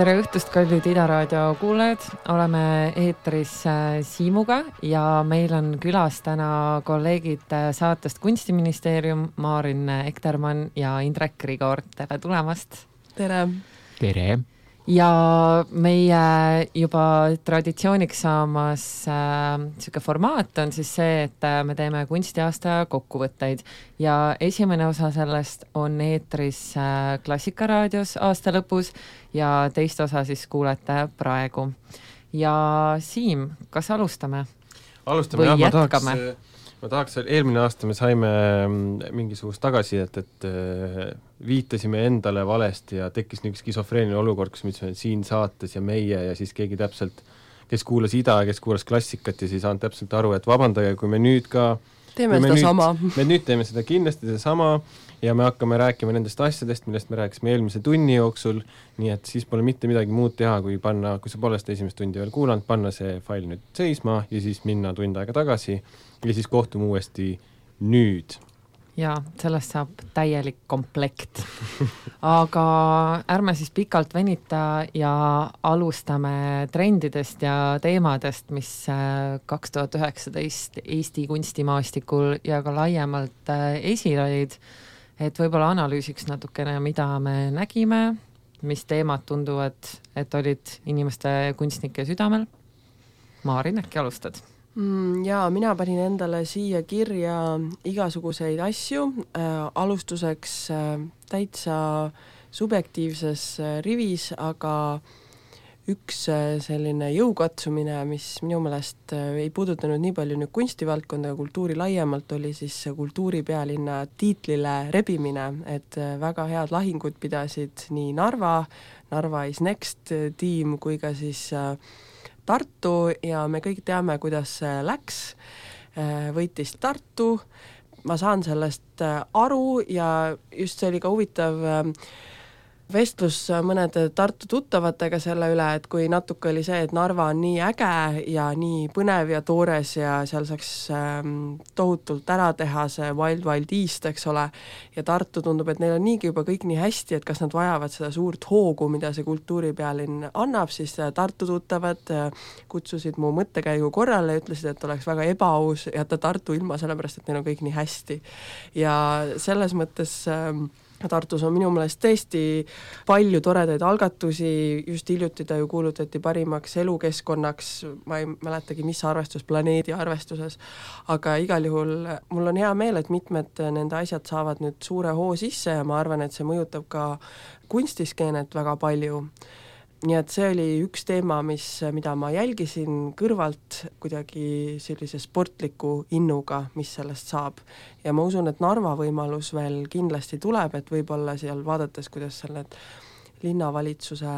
tere õhtust, kallid Ida raadio kuulajad, oleme eetris äh, Siimuga ja meil on külas täna kolleegid äh, saatest Kunstiministeerium, Maarin Ektermann ja Indrek Grigor, tere tulemast. tere. tere ja meie juba traditsiooniks saamas äh, formaat on siis see, et äh, me teeme kunstiaasta kokkuvõtteid ja esimene osa sellest on eetris äh, Klassikaraadios aasta lõpus ja teist osa siis kuulete praegu. ja Siim, kas alustame? alustame jah, ma tahaks äh, ma tahaks, eelmine aasta me saime mm, mingisugust tagasisidet, et äh, viitasime endale valesti ja tekkis niisugune skisofreeniline olukord, kus me ütlesime, et siin saates ja meie ja siis keegi täpselt, kes kuulas Ida ja kes kuulas klassikat ja siis ei saanud täpselt aru, et vabandage, kui me nüüd ka teeme sedasama. me nüüd teeme seda kindlasti sedasama ja me hakkame rääkima nendest asjadest, millest me rääkisime eelmise tunni jooksul, nii et siis pole mitte midagi muud teha, kui panna, kui sa pole seda esimest tundi veel kuulanud, panna see fail nüüd seisma ja siis minna tund aega tagasi ja siis kohtume uuesti nüüd ja sellest saab täielik komplekt. aga ärme siis pikalt venita ja alustame trendidest ja teemadest, mis äh, kaks tuhat üheksateist Eesti kunstimaastikul ja ka laiemalt äh, esil olid et võib-olla analüüsiks natukene, mida me nägime, mis teemad tunduvad, et olid inimeste kunstnike südamel. Maarin, äkki alustad? Mm,? Jaa, mina panin endale siia kirja igasuguseid asju äh,, alustuseks äh, täitsa subjektiivses äh, rivis, aga äh, üks äh, selline jõukatsumine, mis minu meelest äh, ei puudutanud nii palju nüüd kunstivaldkonda ja kultuuri laiemalt, oli siis kultuuripealinna tiitlile rebimine, et äh, väga head lahingud pidasid nii Narva, Narva is next tiim kui ka siis Tartu ja me kõik teame, kuidas see läks, võitis Tartu, ma saan sellest aru ja just see oli ka huvitav äh, vestlus mõnede Tartu tuttavatega selle üle, et kui natuke oli see, et Narva on nii äge ja nii põnev ja toores ja seal saaks ähm, tohutult ära teha see Wild Wild East, eks ole, ja Tartu tundub, et neil on niigi juba kõik nii hästi, et kas nad vajavad seda suurt hoogu, mida see kultuuripealinn annab, siis äh, Tartu tuttavad äh, kutsusid mu mõttekäigu korrale ütlesid, et oleks väga ebaaus jätta Tartu ilma, sellepärast et neil on kõik nii hästi. ja selles mõttes äh, Tartus on minu meelest tõesti palju toredaid algatusi, just hiljuti ta ju kuulutati parimaks elukeskkonnaks, ma ei mäletagi, mis arvestus, planeedi arvestuses, aga igal juhul mul on hea meel, et mitmed nende asjad saavad nüüd suure hoo sisse ja ma arvan, et see mõjutab ka kunstiskeenet väga palju nii et see oli üks teema, mis, mida ma jälgisin kõrvalt kuidagi sellise sportliku innuga, mis sellest saab. ja ma usun, et Narva võimalus veel kindlasti tuleb, et võib-olla seal vaadates, kuidas seal need linnavalitsuse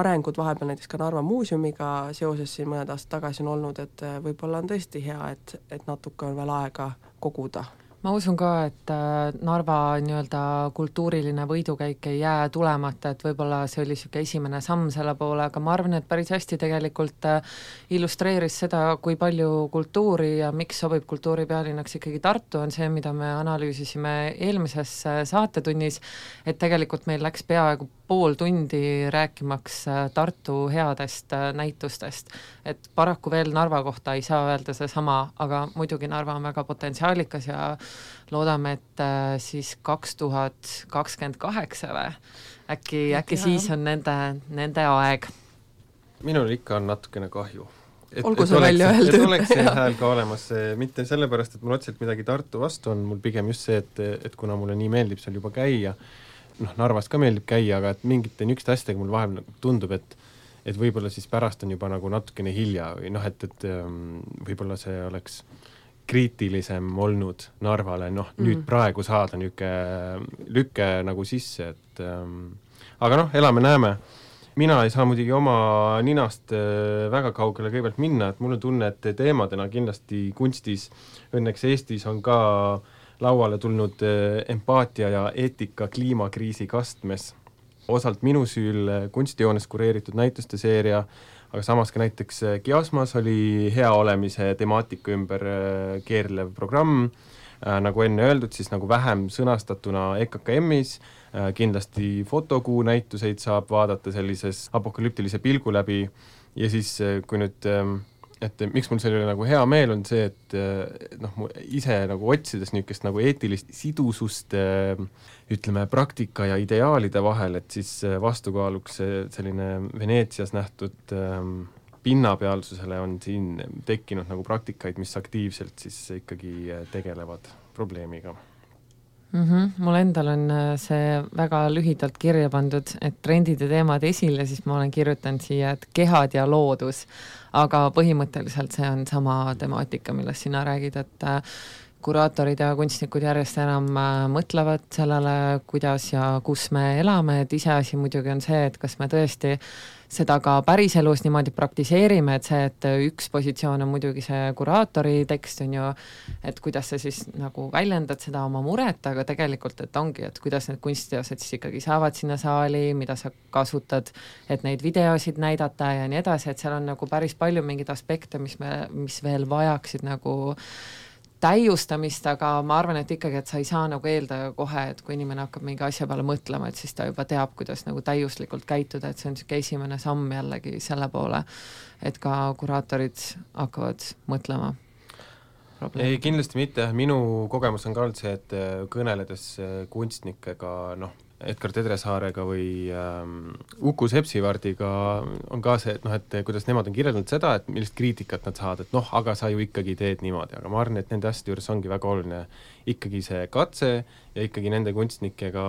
arengud vahepeal näiteks ka Narva muuseumiga seoses siin mõned aastad tagasi on olnud, et võib-olla on tõesti hea, et, et natuke on veel aega koguda ma usun ka, et äh, Narva nii-öelda kultuuriline võidukäik ei jää tulemata, et võib-olla see oli niisugune esimene samm selle poole, aga ma arvan, et päris hästi tegelikult äh, illustreeris seda, kui palju kultuuri ja miks sobib kultuuripealinnaks ikkagi Tartu, on see, mida me analüüsisime eelmises äh, saatetunnis, et tegelikult meil läks peaaegu pool tundi rääkimaks Tartu headest näitustest. et paraku veel Narva kohta ei saa öelda seesama, aga muidugi Narva on väga potentsiaalikas ja loodame, et äh, siis kaks tuhat kakskümmend kaheksa või äkki, äkki siis on nende, nende aeg. minul ikka on natukene kahju. olgu see välja öeldud. et oleks see hääl ka olemas, mitte sellepärast, et mul otseselt midagi Tartu vastu on, mul pigem just see, et, et kuna mulle nii meeldib seal juba käia, noh, Narvas ka meeldib käia, aga et mingite niisuguste asjadega mul vahepeal nagu tundub, et et võib-olla siis pärast on juba nagu natukene hilja või noh, et, et um, võib-olla see oleks äh, kriitilisem olnud Narvale, noh mm. nüüd praegu saada niisugune lüke nagu sisse, et ähm, aga noh, elame-näeme. mina ei saa muidugi oma ninast äh, väga kaugele kõigepealt minna, et mul on tunne, et teemadena kindlasti kunstis, õnneks Eestis on ka lauale tulnud äh, empaatia ja eetika kliimakriisi kastmes. osalt minu süül äh, kunstijoones kureeritud näituste seeria aga samas ka näiteks äh, Kiasmas oli hea olemise temaatika ümber keerlev programm, nagu enne öeldud, siis nagu vähem sõnastatuna EKKM-is kindlasti fotokuu näituseid saab vaadata sellises apokalüptilise pilgu läbi ja siis, kui nüüd et miks mul selle üle nagu hea meel on see, et noh, mu ise nagu otsides niisugust nagu eetilist sidusust ütleme, praktika ja ideaalide vahel, et siis vastukaaluks selline Veneetsias nähtud ähm, pinnapealsusele on siin tekkinud nagu praktikaid, mis aktiivselt siis ikkagi tegelevad probleemiga mm. -hmm. mul endal on see väga lühidalt kirja pandud, et trendid ja teemad esile, siis ma olen kirjutanud siia, et kehad ja loodus aga põhimõtteliselt see on sama temaatika, millest sina räägid, et äh, kuraatorid ja kunstnikud järjest enam äh, mõtlevad sellele, kuidas ja kus me elame, et iseasi muidugi on see, et kas me tõesti seda ka päriselus niimoodi praktiseerime, et see, et üks positsioon on muidugi see kuraatori tekst, on ju, et kuidas sa siis nagu väljendad seda oma muret, aga tegelikult, et ongi, et kuidas need kunstiteosed siis ikkagi saavad sinna saali, mida sa kasutad, et neid videosid näidata ja nii edasi, et seal on nagu päris palju mingeid aspekte, mis me, mis veel vajaksid nagu täiustamist, aga ma arvan, et ikkagi, et sa ei saa nagu eeldada kohe, et kui inimene hakkab mingi asja peale mõtlema, et siis ta juba teab, kuidas nagu täiuslikult käituda, et see on niisugune esimene samm jällegi selle poole, et ka kuraatorid hakkavad mõtlema. Ei, kindlasti mitte, minu kogemus on ka olnud see, et kõneledes kunstnikega, noh, Edgar Tedresaarega või ähm, Uku Sepsivardiga on ka see, et noh, et kuidas nemad on kirjeldanud seda, et millist kriitikat nad saavad, et noh, aga sa ju ikkagi teed niimoodi, aga ma arvan, et nende asjade juures ongi väga oluline ikkagi see katse ja ikkagi nende kunstnikega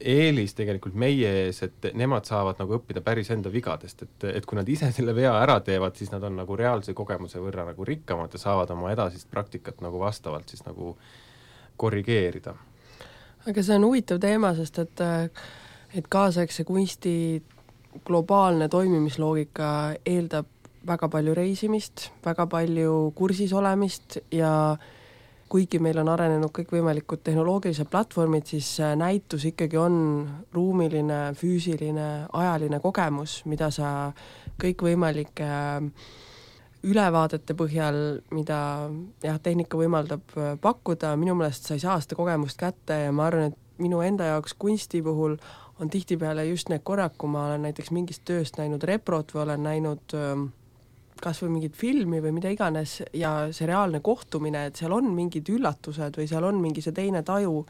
eelis tegelikult meie ees, et nemad saavad nagu õppida päris enda vigadest, et, et kui nad ise selle vea ära teevad, siis nad on nagu reaalse kogemuse võrra nagu rikkamad ja saavad oma edasist praktikat nagu vastavalt siis nagu korrigeerida aga see on huvitav teema, sest et, et kaasaegse kunsti globaalne toimimisloogika eeldab väga palju reisimist, väga palju kursis olemist ja kuigi meil on arenenud kõikvõimalikud tehnoloogilised platvormid, siis näitus ikkagi on ruumiline, füüsiline, ajaline kogemus, mida sa kõikvõimalike äh, ülevaadete põhjal, mida jah, tehnika võimaldab äh, pakkuda, minu meelest sa ei saa seda kogemust kätte ja ma arvan, et minu enda jaoks kunsti puhul on tihtipeale just need korrad, kui ma olen näiteks mingist tööst näinud reprot või olen näinud ähm, kas või mingit filmi või mida iganes ja see reaalne kohtumine, et seal on mingid üllatused või seal on mingi see teine taju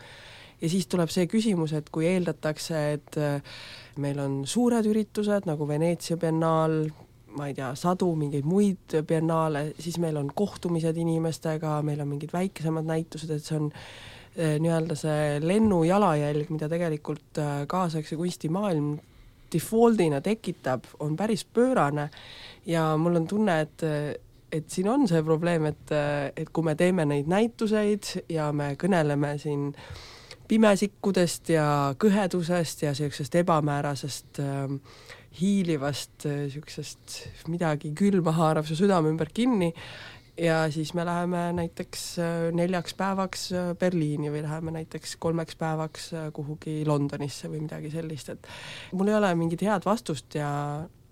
ja siis tuleb see küsimus, et kui eeldatakse, et äh, meil on suured üritused nagu Veneetsia biennaal, ma ei tea, sadu mingeid muid biennaale, siis meil on kohtumised inimestega, meil on mingid väikesemad näitused, et see on eh, nii-öelda see lennu jalajälg, mida tegelikult eh, kaasaegse kunstimaailm default'ina tekitab, on päris pöörane. Ja mul on tunne, et et siin on see probleem, et, et kui me teeme neid näituseid ja me kõneleme siin pimesikkudest ja kõhedusest ja niisugusest ebamäärasest äh, hiilivast niisugusest midagi külma haarab su südame ümber kinni ja siis me läheme näiteks äh, neljaks päevaks äh, Berliini või läheme näiteks kolmeks päevaks äh, kuhugi Londonisse või midagi sellist, et mul ei ole mingit head vastust ja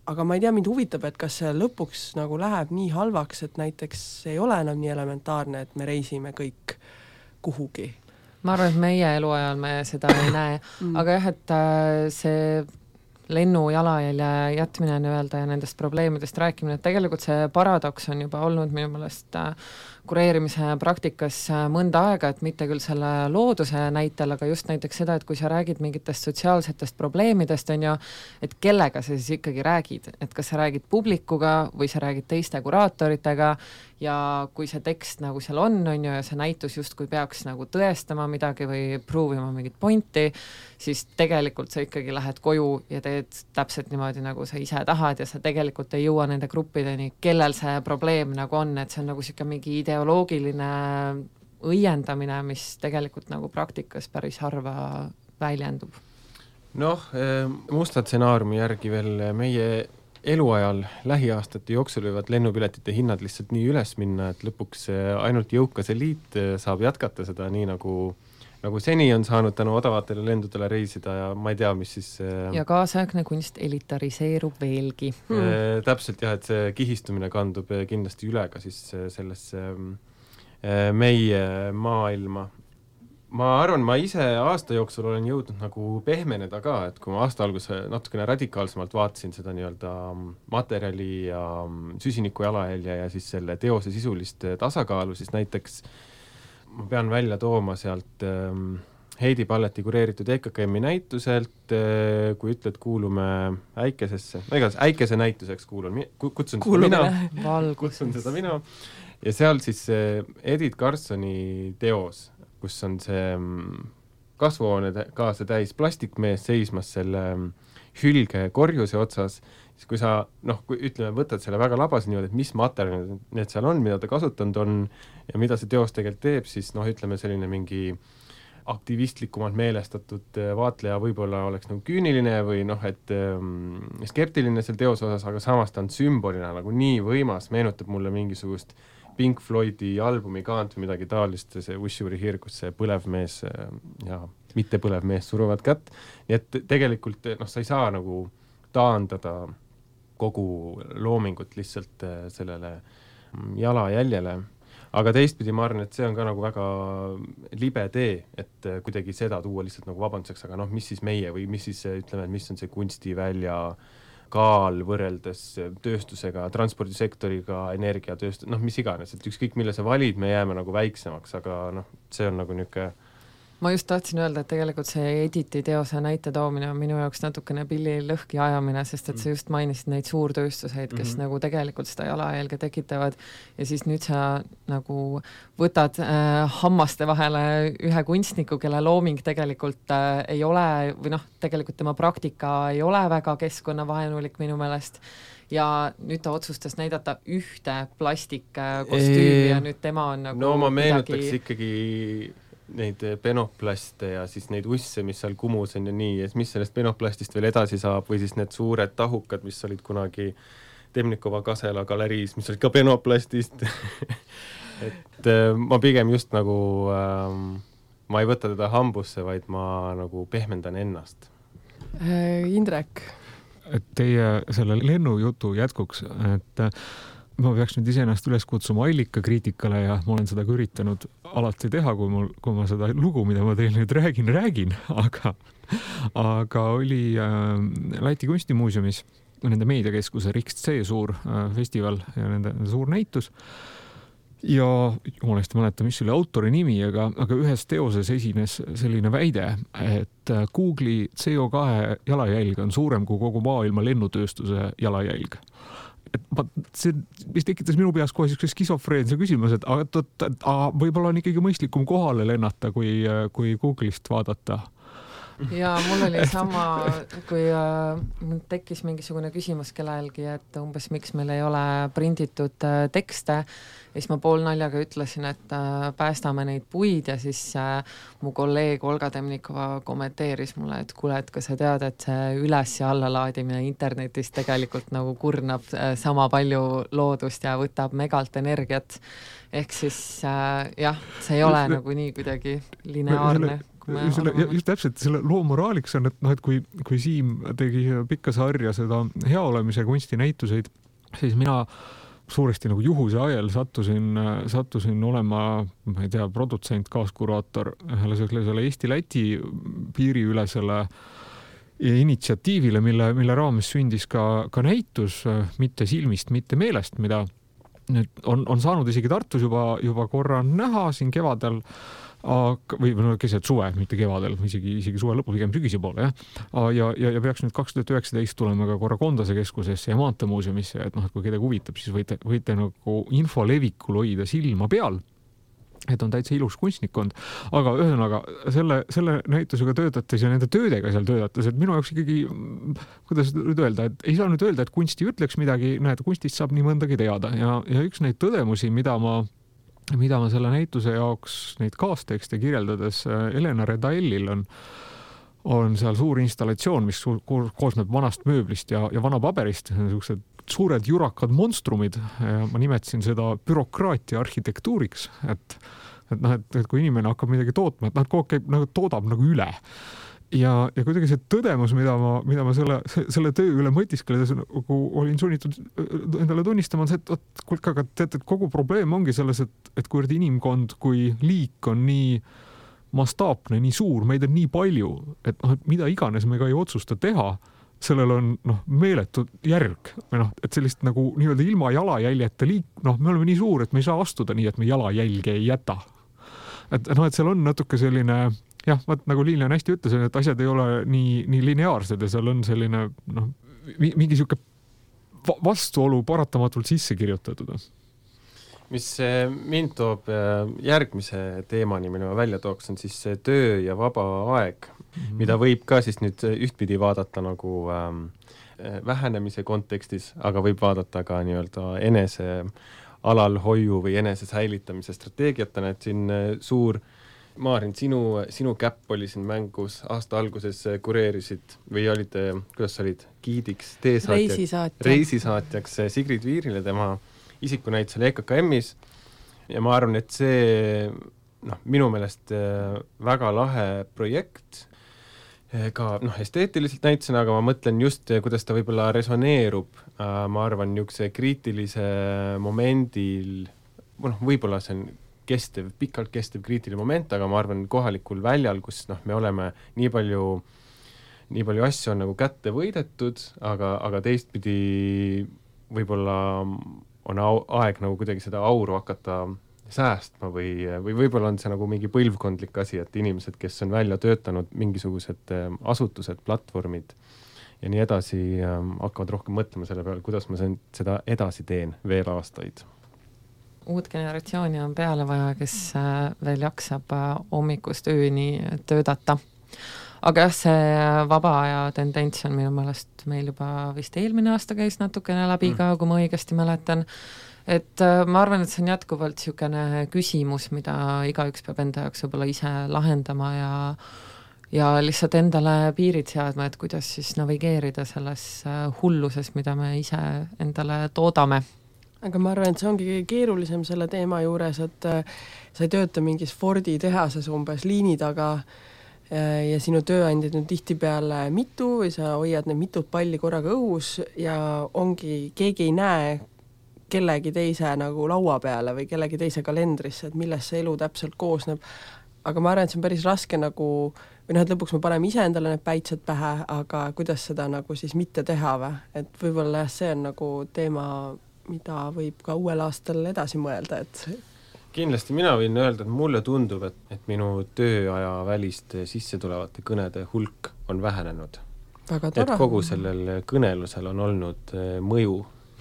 aga ma ei tea, mind huvitab, et kas see lõpuks nagu läheb nii halvaks, et näiteks ei ole enam nii elementaarne, et me reisime kõik kuhugi. ma arvan, et meie eluajal me seda ei näe mm., aga jah, et see lennu jalajälje jätmine nii-öelda ja nendest probleemidest rääkimine, et tegelikult see paradoks on juba olnud minu meelest äh, kureerimise praktikas äh, mõnda aega, et mitte küll selle looduse näitel, aga just näiteks seda, et kui sa räägid mingitest sotsiaalsetest probleemidest, on ju, et kellega sa siis ikkagi räägid, et kas sa räägid publikuga või sa räägid teiste kuraatoritega? Ja kui see tekst nagu seal on, on ju, ja see näitus justkui peaks nagu tõestama midagi või prove ima mingit pointi, siis tegelikult sa ikkagi lähed koju ja teed täpselt niimoodi, nagu sa ise tahad ja sa tegelikult ei jõua nende gruppideni, kellel see probleem nagu on, et see on nagu niisugune mingi ideoloogiline õiendamine, mis tegelikult nagu praktikas päris harva väljendub. noh, eh, musta stsenaariumi järgi veel meie eluajal lähiaastate jooksul võivad lennupiletite hinnad lihtsalt nii üles minna, et lõpuks ainult jõukas eliit eh, saab jätkata seda nii, nagu nagu seni on saanud tänu odavatele lendudele reisida ja ma ei tea, mis siis äh, ja kaasaegne kunst elitariseerub veelgi. Hmm.. Äh, täpselt jah, et see kihistumine kandub kindlasti üle ka siis sellesse meie maailma. Ma arvan, ma ise aasta jooksul olen jõudnud nagu pehmeneda ka, et kui ma aasta alguses natukene radikaalsemalt vaatasin seda nii-öelda materjali ja süsiniku jalajälje ja siis selle teose sisulist tasakaalu, siis näiteks ma pean välja tooma sealt ähm, Heidi Palleti kureeritud EKKM-i näituselt äh,, kui ütled, kuulume Äikesesse, no igatahes Äikese näituseks kuulun, kutsun Kuulume. seda mina, kutsun seda mina. Ja seal siis äh, Edith Carsoni teos kus on see mm, kasvuhoonegaase täis plastikmees seismas selle mm, hülgekorjuse otsas, siis kui sa noh, kui ütleme, võtad selle väga labase niimoodi, et mis materjalid need seal on, mida ta kasutanud on ja mida see teos tegelikult teeb, siis noh, ütleme selline mingi aktivistlikumalt meelestatud äh, vaatleja võib-olla oleks nagu küüniline või noh, et ähm, skeptiline selle teose osas, aga samas ta on sümbolina nagu nii võimas, meenutab mulle mingisugust Pink Floydi albumi kaant või midagi taolist, see Ussuri Here, kus see põlev mees äh, ja mitte põlev mees suruvad kätt, nii et tegelikult noh, sa ei saa nagu taandada kogu loomingut lihtsalt äh, sellele mm, jalajäljele, aga teistpidi ma arvan, et see on ka nagu väga libe tee, et äh, kuidagi seda tuua lihtsalt nagu vabanduseks, aga noh, mis siis meie või mis siis ütleme, et mis on see kunstivälja äh, kaal võrreldes tööstusega, transpordisektoriga, energiatööstus, noh, mis iganes, et ükskõik, mille sa valid, me jääme nagu väiksemaks, aga noh, see on nagu niisugune ma just tahtsin öelda, et tegelikult see Editi teose näite toomine on minu jaoks natukene pilli lõhki ajamine, sest et sa mm. just mainisid neid suurtööstuseid, kes mm -hmm. nagu tegelikult seda jalajälge tekitavad ja siis nüüd sa nagu võtad äh, hammaste vahele ühe kunstniku, kelle looming tegelikult äh, ei ole või noh, tegelikult tema praktika ei ole väga keskkonnavaenulik minu meelest ja nüüd ta otsustas näidata ühte plastikkostüümi ja nüüd tema on nagu no ma meenutaks midagi... ikkagi neid penoplaste ja siis neid usse, mis seal Kumus on ja nii, ja mis sellest penoplastist veel edasi saab või siis need suured tahukad, mis olid kunagi Temnikova Kasela galeriis, mis olid ka penoplastist et äh, ma pigem just nagu ähm, ma ei võta teda hambusse, vaid ma nagu pehmendan ennast. Äh, Indrek? et teie selle lennujutu jätkuks, et äh, ma peaks nüüd iseennast üles kutsuma allikakriitikale ja ma olen seda ka üritanud alati teha, kui mul, kui ma seda lugu, mida ma teile nüüd räägin, räägin, aga, aga oli äh, Läti kunstimuuseumis nende meediakeskuse Riks-C suur äh, festival ja nende, nende suur näitus. Ja jumala eest ei mäleta, mis oli autori nimi, aga, aga ühes teoses esines selline väide, et äh, Google'i CO2 jalajälg on suurem kui kogu maailma lennutööstuse jalajälg et ma, see, mis tekitas minu peas kohe siukse skisofreense küsimuse, et aga, aga võib-olla on ikkagi mõistlikum kohale lennata, kui, kui Google'ist vaadata ja mul oli sama, kui äh, tekkis mingisugune küsimus kellelgi, et umbes miks meil ei ole prinditud äh, tekste, siis ma poolnaljaga ütlesin, et äh, päästame neid puid ja siis äh, mu kolleeg Olga Temnikova kommenteeris mulle, et kuule, et kas sa tead, et see üles- ja allalaadimine internetis tegelikult nagu kurnab äh, sama palju loodust ja võtab megalt energiat. ehk siis äh, jah, see ei ole nagu nii kuidagi lineaarne selle, just täpselt, selle loo moraaliks on, et noh, et kui, kui Siim tegi pikka sarja seda hea olemise kunstinäituseid, siis mina suuresti nagu juhuse ajel sattusin, sattusin olema, ma ei tea, produtsent, kaaskuraator ühele sellisele Eesti-Läti piiriülesele initsiatiivile, mille, mille raames sündis ka, ka näitus Mitte silmist, mitte meelest, mida nüüd on, on saanud isegi Tartus juba, juba korra näha siin kevadel aga, või no keset suve, mitte kevadel, isegi, isegi suve lõpul, pigem sügise poole jah. ja, ja, ja peaks nüüd kaks tuhat üheksateist tulema ka korra Kondase keskusesse ja Maanteemuuseumisse, et noh, et kui kedagi huvitab, siis võite, võite nagu info levikul hoida silma peal et on täitsa ilus kunstnikkond, aga ühesõnaga selle, selle näitusega töötates ja nende töödega seal töötates, et minu jaoks ikkagi, kuidas nüüd öelda, et ei saa nüüd öelda, et kunst ei ütleks midagi, näed, kunstist saab nii mõndagi teada. Ja, ja üks neid tõdemusi, mida ma mida ma selle näituse jaoks neid kaastekste kirjeldades äh, Helena Redaellil on, on seal suur installatsioon, mis koosneb vanast mööblist ja, ja vanapaberist, niisugused suured jurakad monstrumid ja ma nimetasin seda bürokraatia arhitektuuriks, et et noh, et, kui inimene hakkab midagi tootma, et noh, et kogu aeg käib nagu toodab nagu üle. Ja, ja kuidagi see tõdemus, mida ma, mida ma selle, selle töö üle mõtiskledes nagu olin sunnitud endale tunnistama, on see, et vot kuulge, aga teate, et kogu probleem ongi selles, et, et kuivõrd inimkond kui liik on nii mastaapne, nii suur, meid on nii palju, et noh, et mida iganes me ka ei otsusta teha, sellel on noh, meeletu järg või noh, et sellist nagu nii-öelda ilma jalajäljeta liik-, noh, me oleme nii suur, et me ei saa astuda nii, et me jalajälge ei jäta. et noh, et seal on natuke selline jah, vot nagu Liilian hästi ütles, et asjad ei ole nii, nii lineaarsed ja seal on selline noh, mingi sihuke vastuolu paratamatult sisse kirjutatud. Mis mind toob äh, järgmise teemani, mille ma välja tooks, on siis see töö ja vaba aeg mm, -hmm. mida võib ka siis nüüd ühtpidi vaadata nagu ähm, vähenemise kontekstis, aga võib vaadata ka nii-öelda enese alalhoiu või enese säilitamise strateegiatena, et siin äh, suur äh, Maarin, sinu, sinu käpp oli siin mängus, aasta alguses kureerisid või olid, kuidas sa olid, giidiks, teesaatjaks, reisisaatja. reisisaatjaks Sigrid Viirile tema isikunäitusel EKKM-is ja ma arvan, et see noh, minu meelest äh, väga lahe projekt, äh, ka noh, esteetiliselt näitusena, aga ma mõtlen just, äh, kuidas ta võib-olla resoneerub, ma arvan, niisuguse kriitilise momendil, noh, võib-olla see on kestev, pikalt kestev kriitiline moment, aga ma arvan, kohalikul väljal, kus noh, me oleme nii palju, nii palju asju on nagu kätte võidetud, aga, aga teistpidi võib-olla on au, aeg nagu kuidagi seda auru hakata säästma või, või võib-olla on see nagu mingi põlvkondlik asi, et inimesed, kes on välja töötanud mingisugused äh, asutused, platvormid ja nii edasi, äh, hakkavad rohkem mõtlema selle peale, kuidas ma seda edasi teen veel aastaid uut generatsiooni on peale vaja, kes äh, veel jaksab äh, hommikust ööni töötada. Aga jah, see äh, vaba aja tendents on minu meelest meil juba vist eelmine aasta käis natukene läbi mm. ka, kui ma õigesti mäletan, et ma arvan, et see on jätkuvalt niisugune küsimus, mida igaüks peab enda jaoks võib-olla ise lahendama ja ja lihtsalt endale piirid seadma, et kuidas siis navigeerida selles hulluses, mida me ise endale toodame aga ma arvan, et see ongi kõige keerulisem selle teema juures, et äh, sa ei tööta mingis Fordi tehases umbes liini taga äh, ja sinu tööandjaid on tihtipeale mitu või sa hoiad need mitut palli korraga õhus ja ongi, keegi ei näe kellegi teise nagu laua peale või kellegi teise kalendrisse, et millest see elu täpselt koosneb. aga ma arvan, et see on päris raske nagu või noh, et lõpuks me paneme ise endale need päitsed pähe, aga kuidas seda nagu siis mitte teha või, et võib-olla jah, see on nagu teema mida võib ka uuel aastal edasi mõelda, et kindlasti mina võin öelda, et mulle tundub, et, et minu tööaja väliste sissetulevate kõnede hulk on vähenenud. et kogu sellel kõnelusel on olnud äh, mõju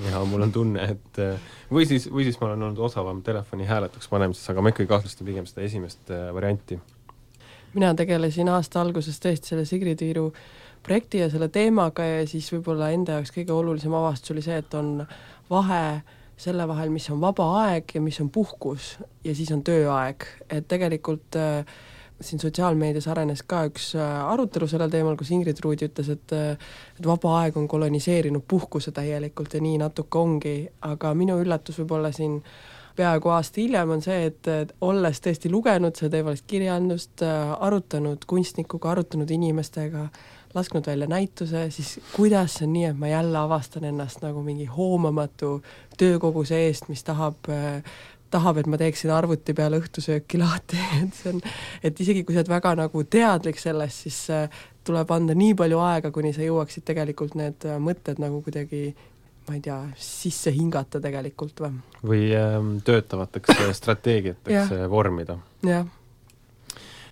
ja mul on tunne, et äh, või siis, või siis ma olen olnud osavam telefoni hääletuks panemises, aga ma ikkagi kahtlustan pigem seda esimest äh, varianti. mina tegelesin aasta alguses tõesti selle Sigrid Viiru projekti ja selle teemaga ja siis võib-olla enda jaoks kõige olulisem avastus oli see, et on vahe selle vahel, mis on vaba aeg ja mis on puhkus ja siis on tööaeg, et tegelikult äh, siin sotsiaalmeedias arenes ka üks äh, arutelu sellel teemal, kus Ingrid Ruudi ütles, et äh, et vaba aeg on koloniseerinud puhkuse täielikult ja nii natuke ongi, aga minu üllatus võib-olla siin peaaegu aasta hiljem on see, et, olles tõesti lugenud seda teemalist kirjandust, äh, arutanud kunstnikuga, arutanud inimestega, lasknud välja näituse, siis kuidas see on nii, et ma jälle avastan ennast nagu mingi hoomamatu töökoguse eest, mis tahab äh, tahab, et ma teeksin arvuti peal õhtusööki lahti, et see on, et isegi kui sa oled väga nagu teadlik sellest, siis äh, tuleb anda nii palju aega, kuni sa jõuaksid tegelikult need mõtted nagu kuidagi ma ei tea, sisse hingata tegelikult või? või ähm, töötavateks strateegiateks vormida. jah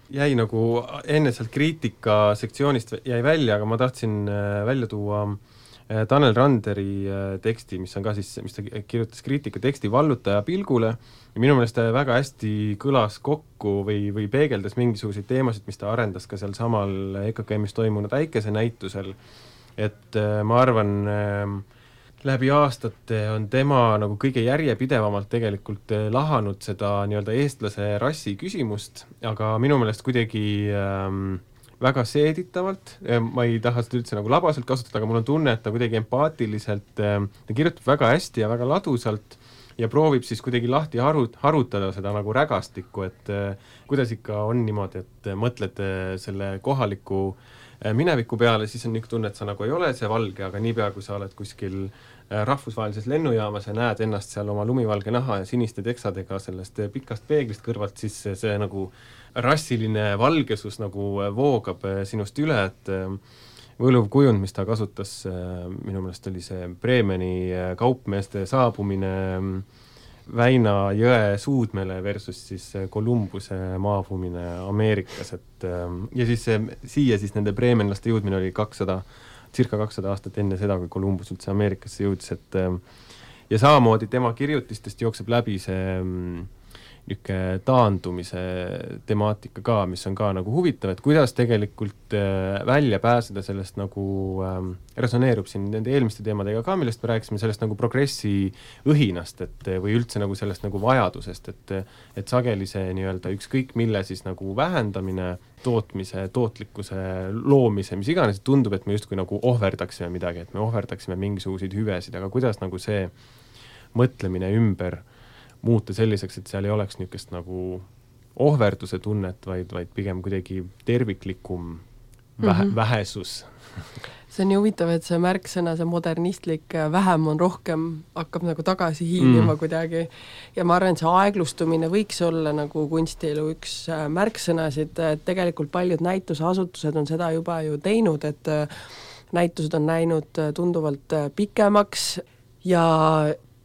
jäi nagu enne sealt kriitika sektsioonist jäi välja, aga ma tahtsin äh, välja tuua äh, Tanel Randeri äh, teksti, mis on ka siis, mis ta kirjutas kriitikateksti Vallutaja pilgule ja minu meelest ta väga hästi kõlas kokku või, või peegeldas mingisuguseid teemasid, mis ta arendas ka sealsamal EKKM-is toimunud äikesenäitusel, et ma arvan äh, läbi aastate on tema nagu kõige järjepidevamalt tegelikult eh, lahanud seda nii-öelda eestlase rassi küsimust, aga minu meelest kuidagi ähm, väga seeditavalt, ma ei taha seda üldse nagu labaselt kasutada, aga mul on tunne, et ta kuidagi empaatiliselt äh,, ta kirjutab väga hästi ja väga ladusalt ja proovib siis kuidagi lahti haru-, harutada seda nagu rägastikku, et äh, kuidas ikka on niimoodi, et mõtled äh, selle kohaliku äh, mineviku peale, siis on niisugune tunne, et sa nagu ei ole see valge, aga niipea, kui sa oled kuskil rahvusvahelises lennujaamas ja näed ennast seal oma lumivalge naha ja siniste teksadega sellest pikast peeglist kõrvalt, siis see, see nagu rassiline valgesus nagu voogab sinust üle, et võluv kujund, mis ta kasutas, äh, minu meelest oli see Bremeni äh, kaupmeeste saabumine Väina jõe suudmele versus siis Kolumbuse maavumine Ameerikas, et ja siis see, siia siis nende breemenlaste jõudmine oli kakssada, circa kakssada aastat enne seda, kui Kolumbus üldse Ameerikasse jõudis, et ähm, ja samamoodi tema kirjutistest jookseb läbi see mm, niisugune taandumise temaatika ka, mis on ka nagu huvitav, et kuidas tegelikult äh, välja pääseda sellest nagu ähm,, resoneerub siin nende eelmiste teemadega ka, millest me rääkisime, sellest nagu progressi õhinast, et või üldse nagu sellest nagu vajadusest, et et sageli see nii-öelda ükskõik mille siis nagu vähendamine, tootmise, tootlikkuse loomise, mis iganes, tundub, et me justkui nagu ohverdaksime midagi, et me ohverdaksime mingisuguseid hüvesid, aga kuidas nagu see mõtlemine ümber äh, muuta selliseks, et seal ei oleks niisugust nagu ohverduse tunnet, vaid, vaid pigem kuidagi terviklikum vähe mm, -hmm. vähesus see on nii huvitav, et see märksõna, see modernistlik äh, vähem on rohkem, hakkab nagu tagasi hiilima mm. kuidagi ja ma arvan, et see aeglustumine võiks olla nagu kunstielu üks äh, märksõnasid, et tegelikult paljud näituseasutused on seda juba ju teinud, et äh, näitused on läinud tunduvalt pikemaks ja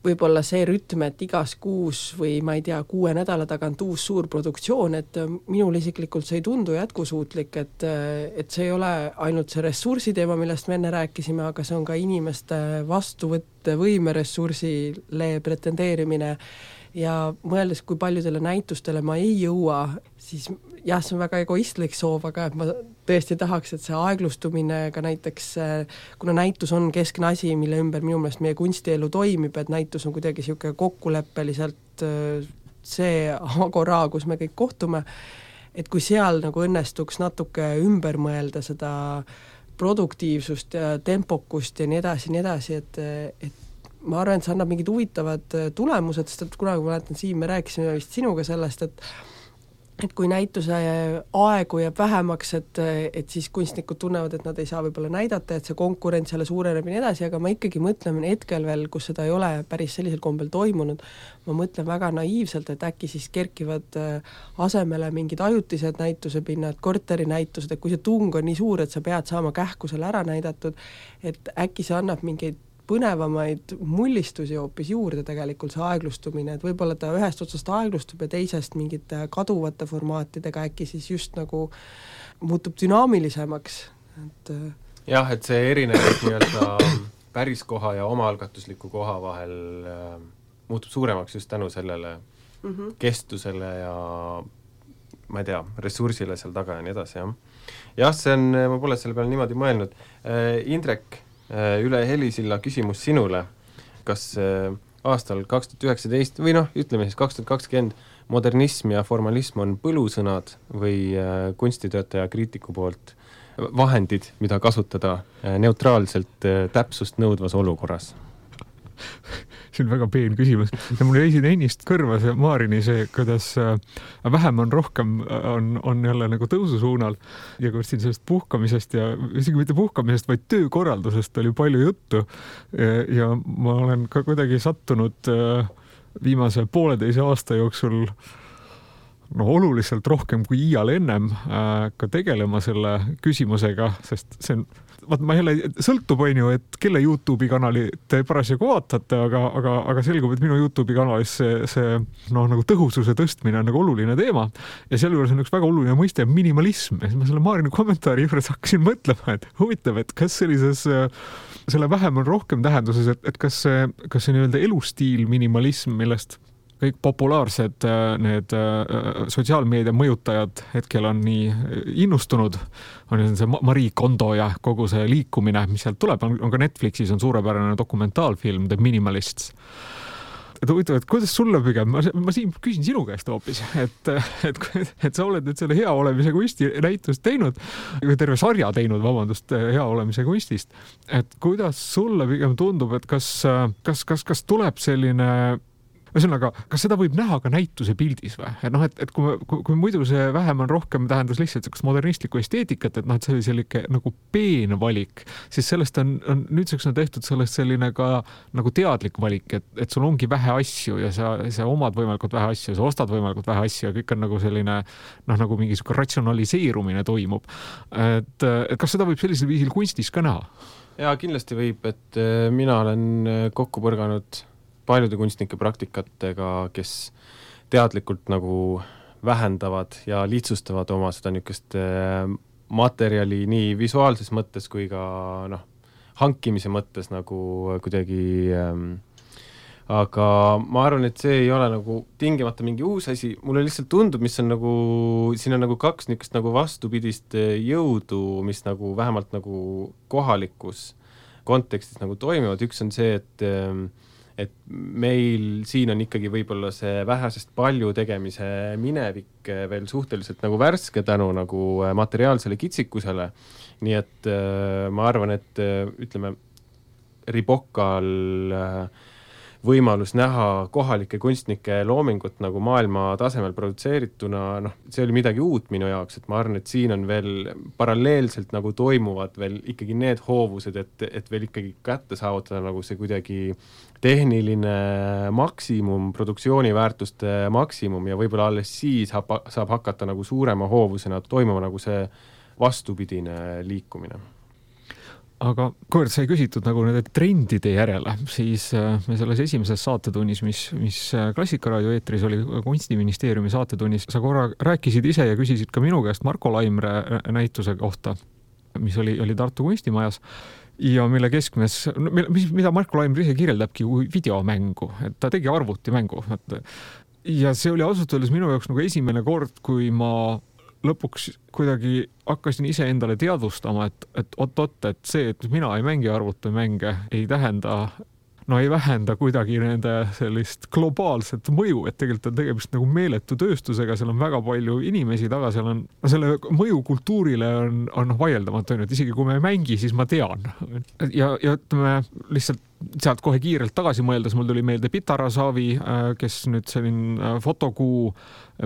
võib-olla see rütm, et igas kuus või ma ei tea, kuue nädala tagant uus suur produktsioon, et äh, minule isiklikult see ei tundu jätkusuutlik, et äh, et see ei ole ainult see ressursi teema, millest me enne rääkisime, aga see on ka inimeste vastuvõttevõime ressursile pretendeerimine. Ja mõeldes, kui paljudele näitustele ma ei jõua, siis jah, see on väga egoistlik soov, aga et ma tõesti tahaks, et see aeglustumine ka näiteks, kuna näitus on keskne asi, mille ümber minu meelest meie kunstielu toimib, et näitus on kuidagi niisugune kokkuleppeliselt see agora, kus me kõik kohtume, et kui seal nagu õnnestuks natuke ümber mõelda seda produktiivsust ja tempokust ja nii edasi ja nii edasi, et, et ma arvan, et see annab mingid huvitavad äh, tulemused, sest et kunagi ma mäletan, Siim, me rääkisime vist sinuga sellest, et et kui näituse aegu jääb vähemaks, et, et siis kunstnikud tunnevad, et nad ei saa võib-olla näidata, et see konkurents jälle suureneb ja nii edasi, aga ma ikkagi mõtlen hetkel veel, kus seda ei ole päris sellisel kombel toimunud, ma mõtlen väga naiivselt, et äkki siis kerkivad äh, asemele mingid ajutised näitusepinnad, korterinäitused, et kui see tung on nii suur, et sa pead saama kähku selle ära näidatud, et äkki see annab mingeid põnevamaid mullistusi hoopis juurde tegelikult, see aeglustumine, et võib-olla ta ühest otsast aeglustub ja teisest mingite kaduvate formaatidega äkki siis just nagu muutub dünaamilisemaks, et äh, jah, et see erinevus nii-öelda päris koha ja omaalgatusliku koha vahel äh, muutub suuremaks just tänu sellele mm -hmm. kestusele ja ma ei tea, ressursile seal taga ja nii edasi, jah. jah, see on, ma pole selle peale niimoodi mõelnud äh,, Indrek üle helisilla küsimus sinule, kas äh, aastal kaks tuhat üheksateist või noh, ütleme siis kaks tuhat kakskümmend modernism ja formalism on põlusõnad või äh, kunstitöötaja kriitiku poolt vahendid, mida kasutada neutraalselt täpsust nõudvas olukorras see on väga peen küsimus ja mul jäi siin ennist kõrva see Maarini see, kuidas äh, vähem on rohkem, äh, on, on jälle nagu tõususuunal ja kui siin sellest puhkamisest ja isegi mitte puhkamisest, vaid töökorraldusest oli palju juttu. ja ma olen ka kuidagi sattunud äh, viimase pooleteise aasta jooksul no oluliselt rohkem kui iial ennem äh, ka tegelema selle küsimusega, sest see on vaat ma jälle, sõltub, on ju, et kelle Youtube'i kanali te parasjagu vaatate, aga, aga, aga selgub, et minu Youtube'i kanalis see, see noh, nagu tõhususe tõstmine on nagu oluline teema. Ja sealjuures on üks väga oluline mõiste minimalism. Ja siis ma selle Maarini kommentaari juures hakkasin mõtlema, et huvitav, et kas sellises selle vähem on rohkem tähenduses, et, et kas see, kas see nii-öelda elustiil minimalism, millest kõik populaarsed äh, need äh, sotsiaalmeedia mõjutajad hetkel on nii äh, innustunud, on see Marie Kondo ja kogu see liikumine, mis sealt tuleb, on ka Netflixis on suurepärane dokumentaalfilm The Minimalists et huvitav, et kuidas sulle pigem, ma, ma Siim küsin sinu käest hoopis, et, et, et sa oled nüüd selle hea olemise kunsti näitust teinud, terve sarja teinud, vabandust, hea olemise kunstist. et kuidas sulle pigem tundub, et kas, kas, kas, kas tuleb selline ühesõnaga, kas seda võib näha ka näituse pildis või? et noh, et, et kui, kui, kui muidu see vähem on rohkem tähendas lihtsalt niisugust modernistlikku esteetikat, et noh, et see oli selline nagu peen valik, siis sellest on, on nüüdseks on tehtud sellest selline ka nagu teadlik valik, et, et sul ongi vähe asju ja sa, sa omad võimalikult vähe asju, sa ostad võimalikult vähe asju ja kõik on nagu selline noh, nagu mingi niisugune ratsionaliseerumine toimub. et, et kas seda võib sellisel viisil kunstis ka näha? jaa, kindlasti võib, et äh, mina olen äh, kokku põrganud paljude kunstnike praktikatega, kes teadlikult nagu vähendavad ja lihtsustavad oma seda niisugust äh, materjali nii visuaalses mõttes kui ka noh, hankimise mõttes nagu kuidagi ähm, aga ma arvan, et see ei ole nagu tingimata mingi uus asi, mulle lihtsalt tundub, mis on nagu, siin on nagu kaks niisugust nagu vastupidist jõudu, mis nagu vähemalt nagu kohalikus kontekstis nagu toimivad, üks on see, et et meil siin on ikkagi võib-olla see vähesest palju tegemise minevik veel suhteliselt nagu värske tänu nagu materiaalsele kitsikusele. nii et ma arvan, et ütleme, Ribokal võimalus näha kohalike kunstnike loomingut nagu maailma tasemel produtseerituna, noh, see oli midagi uut minu jaoks, et ma arvan, et siin on veel paralleelselt nagu toimuvad veel ikkagi need hoovused, et, et veel ikkagi kätte saavutada nagu see kuidagi tehniline maksimum, produktsiooniväärtuste maksimum ja võib-olla alles siis saab, saab hakata nagu suurema hoovusena toimuma nagu see vastupidine liikumine. Aga kuivõrd sai küsitud nagu nende trendide järele, siis äh, me selles esimeses saatetunnis, mis, mis äh, Klassikaraadio eetris oli, Kunstiministeeriumi saatetunnis, sa korra rääkisid ise ja küsisid ka minu käest Marko Laimre äh, näituse kohta, mis oli, oli Tartu kunstimajas ja mille keskmes, mis, mida Marko Laimre ise kirjeldabki kui videomängu, et ta tegi arvutimängu, et ja see oli ausalt öeldes minu jaoks nagu esimene kord, kui ma lõpuks kuidagi hakkasin iseendale teadvustama, et, et oot-oot, et see, et mina ei mängi arvutimänge, ei tähenda no ei vähenda kuidagi nende sellist globaalset mõju, et tegelikult on tegemist nagu meeletu tööstusega, seal on väga palju inimesi taga, seal on, no selle mõju kultuurile on, on vaieldamatu onju, et isegi kui me ei mängi, siis ma tean. ja, ja ütleme lihtsalt sealt kohe kiirelt tagasi mõeldes, mul tuli meelde Pitara Savi, äh, kes nüüd selline äh, fotokuu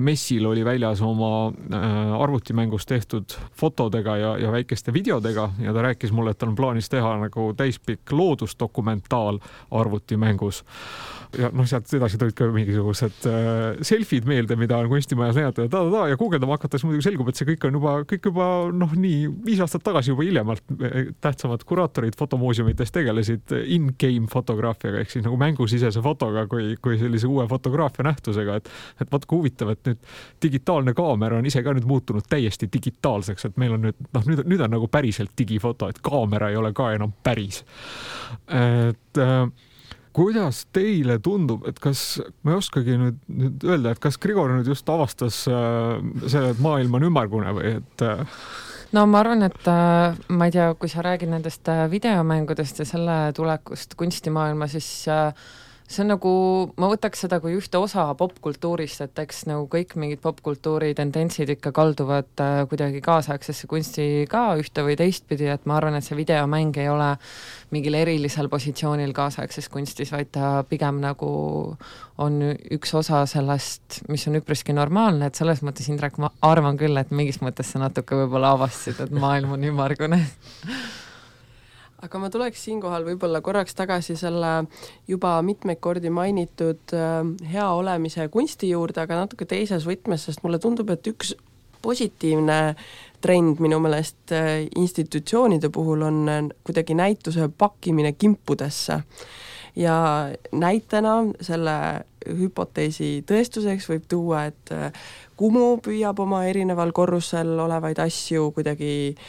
messil oli väljas oma äh, arvutimängus tehtud fotodega ja, ja väikeste videodega ja ta rääkis mulle, et tal on plaanis teha nagu täispikk loodusdokumentaal arvutimängus. Ja noh, sealt edasi tulid ka mingisugused selfid meelde, mida on kunstimajas näidata ja ta-ta-ta ja guugeldama hakates muidugi selgub, et see kõik on juba, kõik juba noh, nii viis aastat tagasi juba hiljemalt äh, tähtsamad kuraatorid fotomuuseumites tegelesid in-game fotograafiaga ehk siis nagu mängusisese fotoga kui, kui sellise uue fotograafia nähtusega, et, et vaat kui huvitav, et nüüd digitaalne kaamera on ise ka nüüd muutunud täiesti digitaalseks, et meil on nüüd noh, nüüd, nüüd on nagu päriselt digifoto, et kaamera ei ole ka enam päris. et äh, kuidas teile tundub, et kas, ma ei oskagi nüüd, nüüd öelda, et kas Grigor nüüd just avastas äh, selle, et maailm on ümmargune või et äh... no ma arvan, et äh, ma ei tea, kui sa räägid nendest äh, videomängudest ja selle tulekust kunstimaailma, siis äh, see on nagu, ma võtaks seda kui ühte osa popkultuurist, et eks nagu kõik mingid popkultuuri tendentsid ikka kalduvad äh, kuidagi kaasaegsesse kunsti ka ühte või teistpidi, et ma arvan, et see videomäng ei ole mingil erilisel positsioonil kaasaegses kunstis, vaid ta pigem nagu on üks osa sellest, mis on üpriski normaalne, et selles mõttes, Indrek, ma arvan küll, et mingis mõttes sa natuke võib-olla avastasid, et maailm on ümmargune aga ma tuleks siinkohal võib-olla korraks tagasi selle juba mitmeid kordi mainitud äh, hea olemise kunsti juurde, aga natuke teises võtmes, sest mulle tundub, et üks positiivne trend minu meelest äh, institutsioonide puhul on äh, kuidagi näituse pakkimine kimpudesse. ja näitena selle hüpoteesi tõestuseks võib tuua, et Kumu püüab oma erineval korrusel olevaid asju kuidagi äh,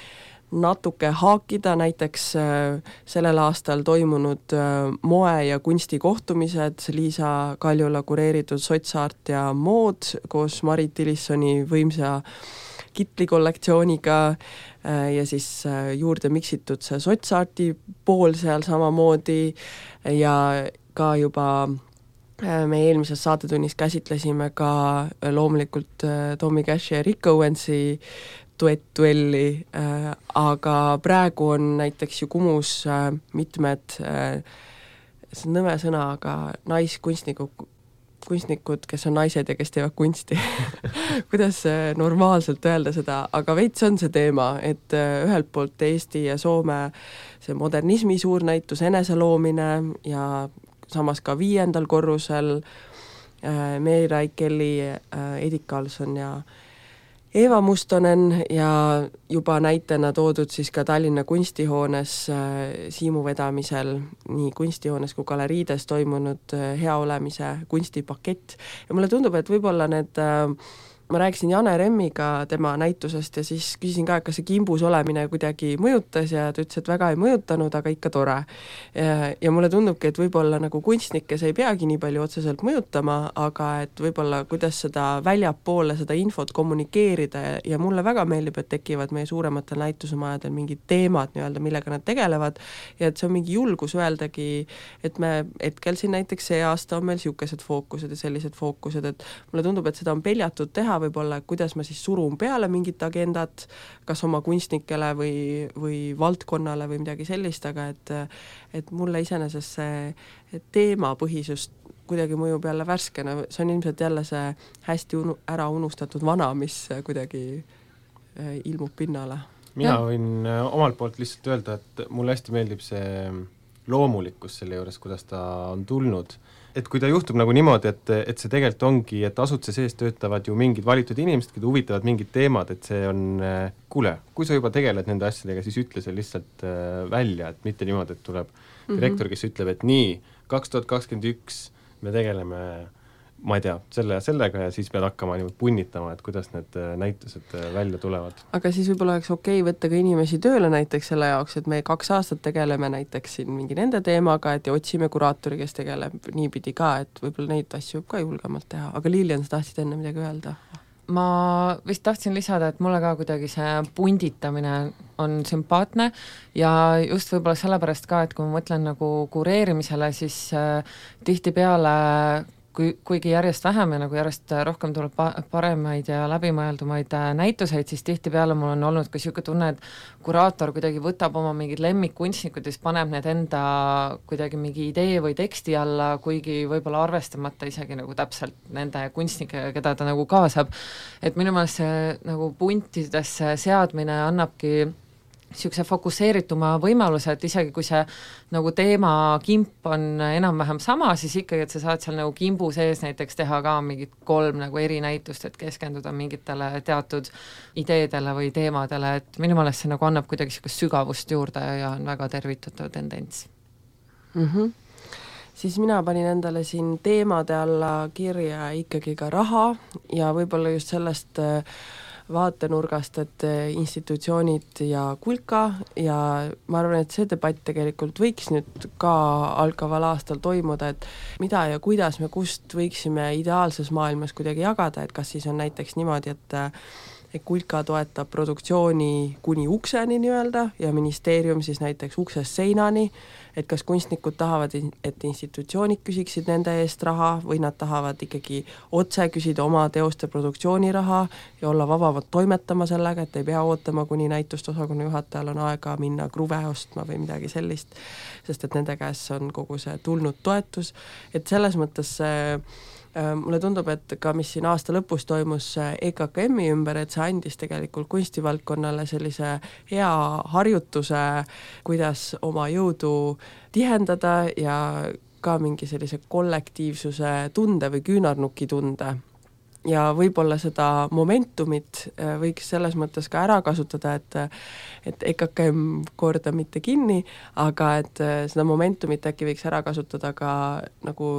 natuke haakida, näiteks äh, sellel aastal toimunud äh, moe- ja kunstikohtumised, Liisa Kaljula kureeritud Sotsart ja mood koos Marit Tillissoni võimsa kitli kollektsiooniga äh, ja siis juurde miksitud see Sotsarti pool seal samamoodi ja ka juba me eelmises saatetunnis käsitlesime ka loomulikult Tommy Cashi ja Rick Owensi duett-duelli äh,, aga praegu on näiteks ju Kumus äh, mitmed äh, see on nõme sõna, aga naiskunstnikud kunstnikud, kes on naised ja kes teevad kunsti kuidas normaalselt öelda seda, aga veits on see teema, et ühelt poolt Eesti ja Soome see modernismi suurnäitus, eneseloomine ja samas ka viiendal korrusel äh, Meeri äh,, Edith Karlsson ja äh, Eeva Mustonen ja juba näitena toodud siis ka Tallinna kunstihoones äh, Siimu vedamisel nii kunstihoones kui galeriides toimunud äh, hea olemise kunstipakett. Ja mulle tundub, et võib-olla need äh, ma rääkisin Jane Remmiga tema näitusest ja siis küsisin ka, et kas see kimbus olemine kuidagi mõjutas ja ta ütles, et väga ei mõjutanud, aga ikka tore. ja mulle tundubki, et võib-olla nagu kunstnikke see ei peagi nii palju otseselt mõjutama, aga et võib-olla kuidas seda väljapoole, seda infot kommunikeerida ja, ja mulle väga meeldib, et tekivad meie suurematel näitusemajadel mingid teemad nii-öelda, millega nad tegelevad ja et see on mingi julgus öeldagi, et me hetkel siin näiteks see aasta on meil niisugused fookused ja sellised fookused, et mulle tundub, et seda on peljatud teha, teha võib-olla, kuidas ma siis surun peale mingit agendat, kas oma kunstnikele või, või valdkonnale või midagi sellist, aga et et mulle iseenesest see teemapõhisus kuidagi mõjub jälle värskena, see on ilmselt jälle see hästi unu-, ära unustatud vana, mis kuidagi äh, ilmub pinnale. mina ja. võin äh, omalt poolt lihtsalt öelda, et mulle hästi meeldib see loomulikkus selle juures, kuidas ta on tulnud et kui ta juhtub nagu niimoodi, et, et see tegelikult ongi, et asutuse sees töötavad ju mingid valitud inimesed, keda huvitavad mingid teemad, et see on kuule, kui sa juba tegeled nende asjadega, siis ütle see lihtsalt äh, välja, et mitte niimoodi, et tuleb mhm. direktor, kes ütleb, et nii, kaks tuhat kakskümmend üks me tegeleme ma ei tea, selle ja sellega ja siis pead hakkama niimoodi punnitama, et kuidas need äh, näitused äh, välja tulevad. aga siis võib-olla oleks okei okay võtta ka inimesi tööle näiteks selle jaoks, et me kaks aastat tegeleme näiteks siin mingi nende teemaga, et ja otsime kuraatori, kes tegeleb niipidi ka, et võib-olla neid asju võib ka julgemalt teha, aga Lilian, sa tahtsid enne midagi öelda? ma vist tahtsin lisada, et mulle ka kuidagi see punditamine on sümpaatne ja just võib-olla sellepärast ka, et kui ma mõtlen nagu kureerimisele, siis äh, tihtipeale kui, kuigi järjest vähem ja nagu järjest rohkem tuleb pa-, paremaid ja läbimõeldumaid äh, näituseid, siis tihtipeale mul on olnud ka niisugune tunne, et kuraator kuidagi võtab oma mingid lemmikkunstnikud ja siis paneb need enda kuidagi mingi idee või teksti alla, kuigi võib-olla arvestamata isegi nagu täpselt nende kunstnikega, keda ta nagu kaasab. et minu meelest see nagu puntidesse seadmine annabki niisuguse fokusseerituma võimaluse, et isegi kui see nagu teemakimp on enam-vähem sama, siis ikkagi, et sa saad seal nagu kimbu sees näiteks teha ka mingid kolm nagu erinäitust, et keskenduda mingitele teatud ideedele või teemadele, et minu meelest see nagu annab kuidagi niisugust sügavust juurde ja on väga tervitatav tendents mm. -hmm siis mina panin endale siin teemade alla kirja ikkagi ka raha ja võib-olla just sellest äh, vaatenurgast, et eh, institutsioonid ja kulka ja ma arvan, et see debatt tegelikult võiks nüüd ka algaval aastal toimuda, et mida ja kuidas me kust võiksime ideaalses maailmas kuidagi jagada, et kas siis on näiteks niimoodi, et et Kulka toetab produktsiooni kuni ukseni nii-öelda ja ministeerium siis näiteks uksest seinani et kas kunstnikud tahavad, et institutsioonid küsiksid nende eest raha või nad tahavad ikkagi otse küsida oma teoste produktsiooniraha ja olla vabamad toimetama sellega, et ei pea ootama, kuni näitustusosakonna juhatajal on aega minna kruve ostma või midagi sellist, sest et nende käes on kogu see tulnud toetus, et selles mõttes see Äh, mulle tundub, et ka mis siin aasta lõpus toimus EKKM-i ümber, et see andis tegelikult kunstivaldkonnale sellise hea harjutuse, kuidas oma jõudu tihendada ja ka mingi sellise kollektiivsuse tunde või küünarnuki tunde ja võib-olla seda momentumit äh, võiks selles mõttes ka ära kasutada, et et EKKM korda mitte kinni, aga et äh, seda momentumit äkki võiks ära kasutada ka nagu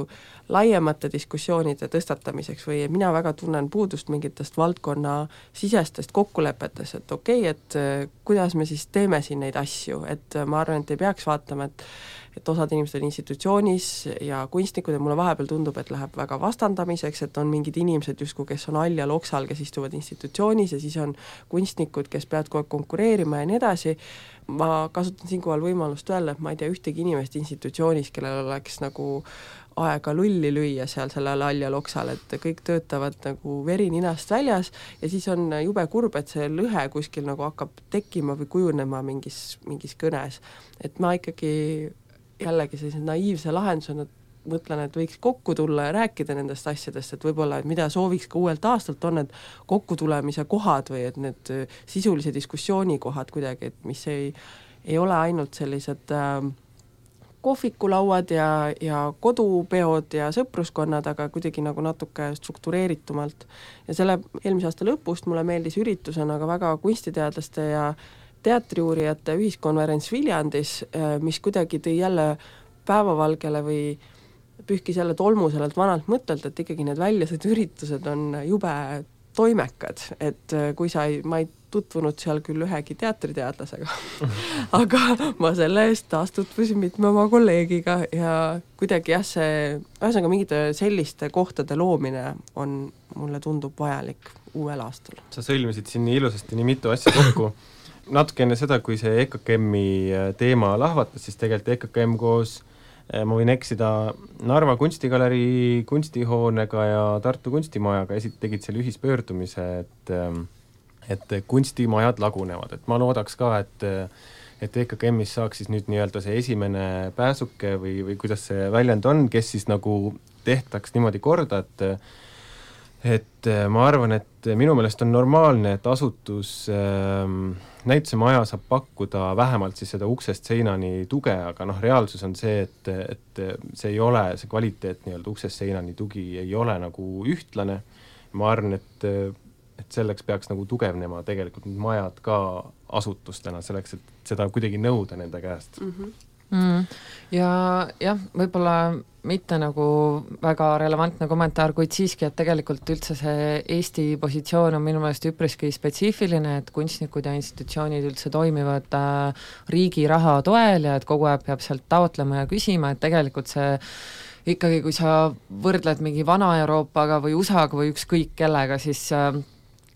laiemate diskussioonide tõstatamiseks või mina väga tunnen puudust mingitest valdkonnasisestest kokkulepetest, et okei okay,, et äh, kuidas me siis teeme siin neid asju, et ma arvan, et ei peaks vaatama, et et osad inimesed on institutsioonis ja kunstnikud ja mulle vahepeal tundub, et läheb väga vastandamiseks, et on mingid inimesed justkui, kes on all ja loksal, kes istuvad institutsioonis ja siis on kunstnikud, kes peavad kogu aeg konkureerima ja nii edasi, ma kasutan siinkohal võimalust öelda, et ma ei tea ühtegi inimest institutsioonis, kellel oleks nagu aega lulli lüüa seal sellel all ja loksal, et kõik töötavad nagu veri ninast väljas ja siis on jube kurb, et see lõhe kuskil nagu hakkab tekkima või kujunema mingis, mingis kõnes. et ma ikkagi jällegi sellise naiivse lahendusena mõtlen, et võiks kokku tulla ja rääkida nendest asjadest, et võib-olla, et mida sooviks ka uuelt aastalt, on need kokkutulemise kohad või et need sisulise diskussiooni kohad kuidagi, et mis ei, ei ole ainult sellised äh, kohvikulauad ja, ja kodupeod ja sõpruskonnad, aga kuidagi nagu natuke struktureeritumalt. ja selle eelmise aasta lõpust mulle meeldis üritusena ka väga kunstiteadlaste ja teatriuurijate ühiskonverents Viljandis, äh, mis kuidagi tõi jälle päevavalgele või pühkis jälle tolmu sellelt vanalt mõttelt, et ikkagi need väljasõiduüritused on jube toimekad, et äh, kui sa ei, ma ei tutvunud seal küll ühegi teatriteadlasega aga ma selle eest taas tutvusin mitme oma kolleegiga ja kuidagi jah, see, ühesõnaga mingite selliste kohtade loomine on, mulle tundub vajalik uuel aastal. sa sõlmisid siin nii ilusasti nii mitu asja kokku natuke enne seda, kui see EKKM-i äh, teema lahvatas, siis tegelikult EKKM koos äh, ma võin eksida, Narva kunstigalerii kunstihoonega ja Tartu kunstimajaga esi-, tegid selle ühispöördumise, et ähm, et kunstimajad lagunevad, et ma loodaks ka, et et EKKM-is saaks siis nüüd nii-öelda see esimene pääsuke või, või kuidas see väljend on, kes siis nagu tehtaks niimoodi korda, et et ma arvan, et minu meelest on normaalne, et asutus äh, näitusemaja saab pakkuda vähemalt siis seda uksest seinani tuge, aga noh, reaalsus on see, et, et see ei ole, see kvaliteet nii-öelda uksest seinani tugi ei ole nagu ühtlane, ma arvan, et et selleks peaks nagu tugevnema tegelikult need majad ka asutustena, selleks et seda kuidagi nõuda nende käest mm. -hmm. Mm. ja jah, võib-olla mitte nagu väga relevantne kommentaar, kuid siiski, et tegelikult üldse see Eesti positsioon on minu meelest üpriski spetsiifiline, et kunstnikud ja institutsioonid üldse toimivad äh, riigi raha toel ja et kogu aeg peab sealt taotlema ja küsima, et tegelikult see ikkagi, kui sa võrdled mingi Vana-Euroopaga või USA-ga või ükskõik kellega, siis äh,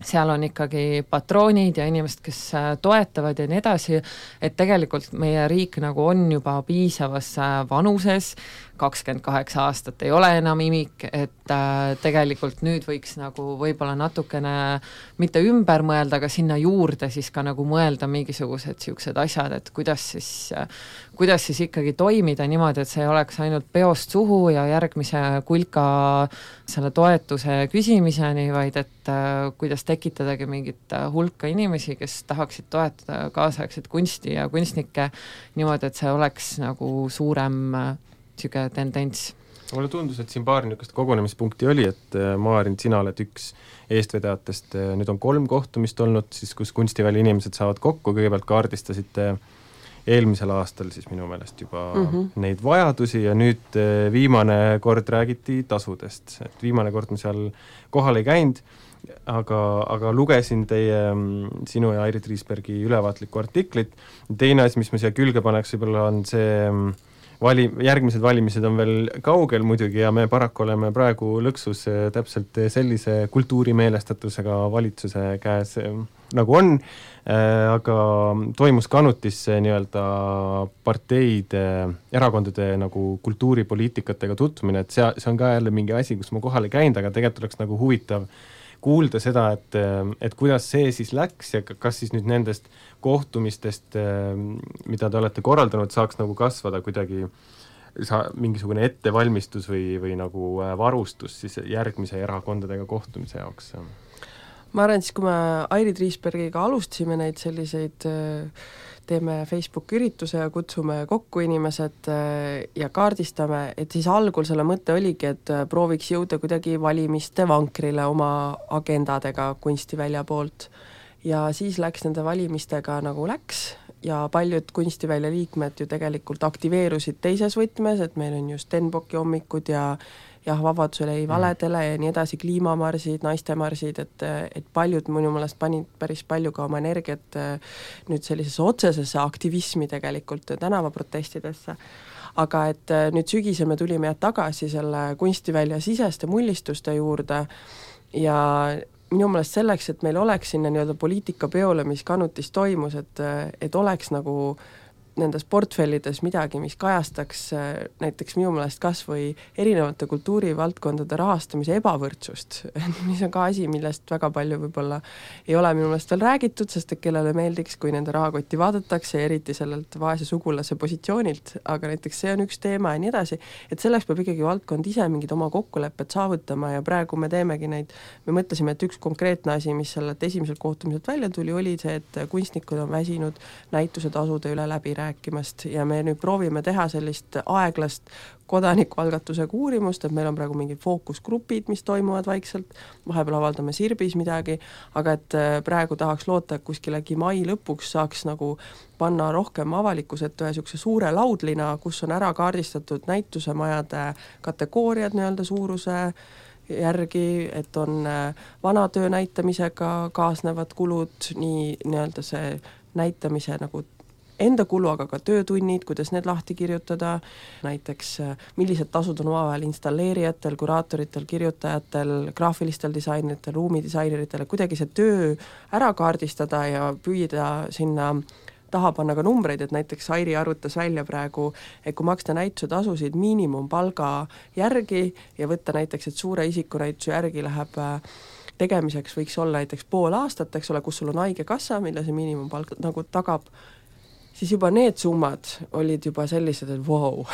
seal on ikkagi patroonid ja inimesed, kes äh, toetavad ja nii edasi, et tegelikult meie riik nagu on juba piisavas äh, vanuses, kakskümmend kaheksa aastat ei ole enam imik, et äh, tegelikult nüüd võiks nagu võib-olla natukene mitte ümber mõelda, aga sinna juurde siis ka nagu mõelda mingisugused niisugused asjad, et kuidas siis äh,, kuidas siis ikkagi toimida niimoodi, et see ei oleks ainult peost suhu ja järgmise kulka selle toetuse küsimiseni, vaid et äh, kuidas tekitadagi mingit äh, hulka inimesi, kes tahaksid toetada kaasaegset kunsti ja kunstnikke niimoodi, et see oleks nagu suurem äh, niisugune tendents. Mulle tundus, et siin paar niisugust kogunemispunkti oli, et äh, Maarin, sina oled üks eestvedajatest, äh, nüüd on kolm kohtumist olnud siis, kus kunstiväli inimesed saavad kokku, kõigepealt kaardistasite eelmisel aastal siis minu meelest juba mm -hmm. neid vajadusi ja nüüd äh, viimane kord räägiti tasudest, et viimane kord ma seal kohal ei käinud, aga, aga lugesin teie, mm, sinu ja Airit Riisbergi ülevaatlikku artiklit, teine asi, mis ma siia külge paneks, võib-olla on see mm, vali, järgmised valimised on veel kaugel muidugi ja me paraku oleme praegu lõksus äh, täpselt sellise kultuurimeelestatusega valitsuse käes, äh, nagu on, aga toimus Kanutis nii-öelda parteide, erakondade nagu kultuuripoliitikatega tutvumine, et see, see on ka jälle mingi asi, kus ma kohal ei käinud, aga tegelikult oleks nagu huvitav kuulda seda, et, et kuidas see siis läks ja kas siis nüüd nendest kohtumistest, mida te olete korraldanud, saaks nagu kasvada kuidagi sa, mingisugune ettevalmistus või, või nagu äh, varustus siis järgmise erakondadega kohtumise jaoks? ma arvan, et siis, kui me Airi Triisbergiga alustasime neid selliseid äh, teeme Facebooki ürituse ja kutsume kokku inimesed äh, ja kaardistame, et siis algul selle mõte oligi, et prooviks jõuda kuidagi valimiste vankrile oma agendadega kunstivälja poolt. Ja siis läks nende valimistega nagu läks ja paljud kunstivälja liikmed ju tegelikult aktiveerusid teises võtmes, et meil on ju Stenbocki hommikud ja jah, Vabadusele ei mm. valedele ja nii edasi, kliimamarsid, naistemarsid, et, et paljud minu meelest panid päris palju ka oma energiat äh, nüüd sellisesse otsesesse aktivismi tegelikult tänavaprotestidesse. aga et äh, nüüd sügisel me tulime jah tagasi selle kunstivälja siseste mullistuste juurde ja minu meelest selleks, et meil oleks sinna nii-öelda poliitikapeole, mis Kanutis toimus, et, et oleks nagu nendes portfellides midagi, mis kajastaks äh, näiteks minu meelest kas või erinevate kultuurivaldkondade rahastamise ebavõrdsust, mis on ka asi, millest väga palju võib-olla ei ole minu meelest veel räägitud, sest et kellele meeldiks, kui nende rahakotti vaadatakse, eriti sellelt vaese sugulase positsioonilt, aga näiteks see on üks teema ja nii edasi, et selleks peab ikkagi valdkond ise mingid oma kokkulepped saavutama ja praegu me teemegi neid, me mõtlesime, et üks konkreetne asi, mis sellelt esimeselt kohtumiselt välja tuli, oli see, et kunstnikud on väsinud näituse tasude üle läbi rääkima rääkimast ja me nüüd proovime teha sellist aeglast kodanikualgatusega uurimust, et meil on praegu mingid fookusgrupid, mis toimuvad vaikselt, vahepeal avaldame Sirbis midagi, aga et äh, praegu tahaks loota, et kuskilegi mai lõpuks saaks nagu panna rohkem avalikkuse ette ühe niisuguse suure laudlina, kus on ära kaardistatud näitusemajade kategooriad nii-öelda suuruse järgi, et on äh, vana töö näitamisega kaasnevad kulud, nii nii-öelda see näitamise nagu enda kulu, aga ka töötunnid, kuidas need lahti kirjutada, näiteks äh, millised tasud on omavahel installeerijatel, kuraatoritel, kirjutajatel, graafilistel disaineritel, ruumidisaineritel, et kuidagi see töö ära kaardistada ja püüda sinna taha panna ka numbreid, et näiteks Airi arvutas välja praegu, et kui maksta näituse tasusid miinimumpalga järgi ja võtta näiteks, et suure isikunäituse järgi läheb äh, tegemiseks võiks olla näiteks pool aastat, eks ole, kus sul on haigekassa, mille see miinimumpalk nagu tagab, siis juba need summad olid juba sellised, et vau wow,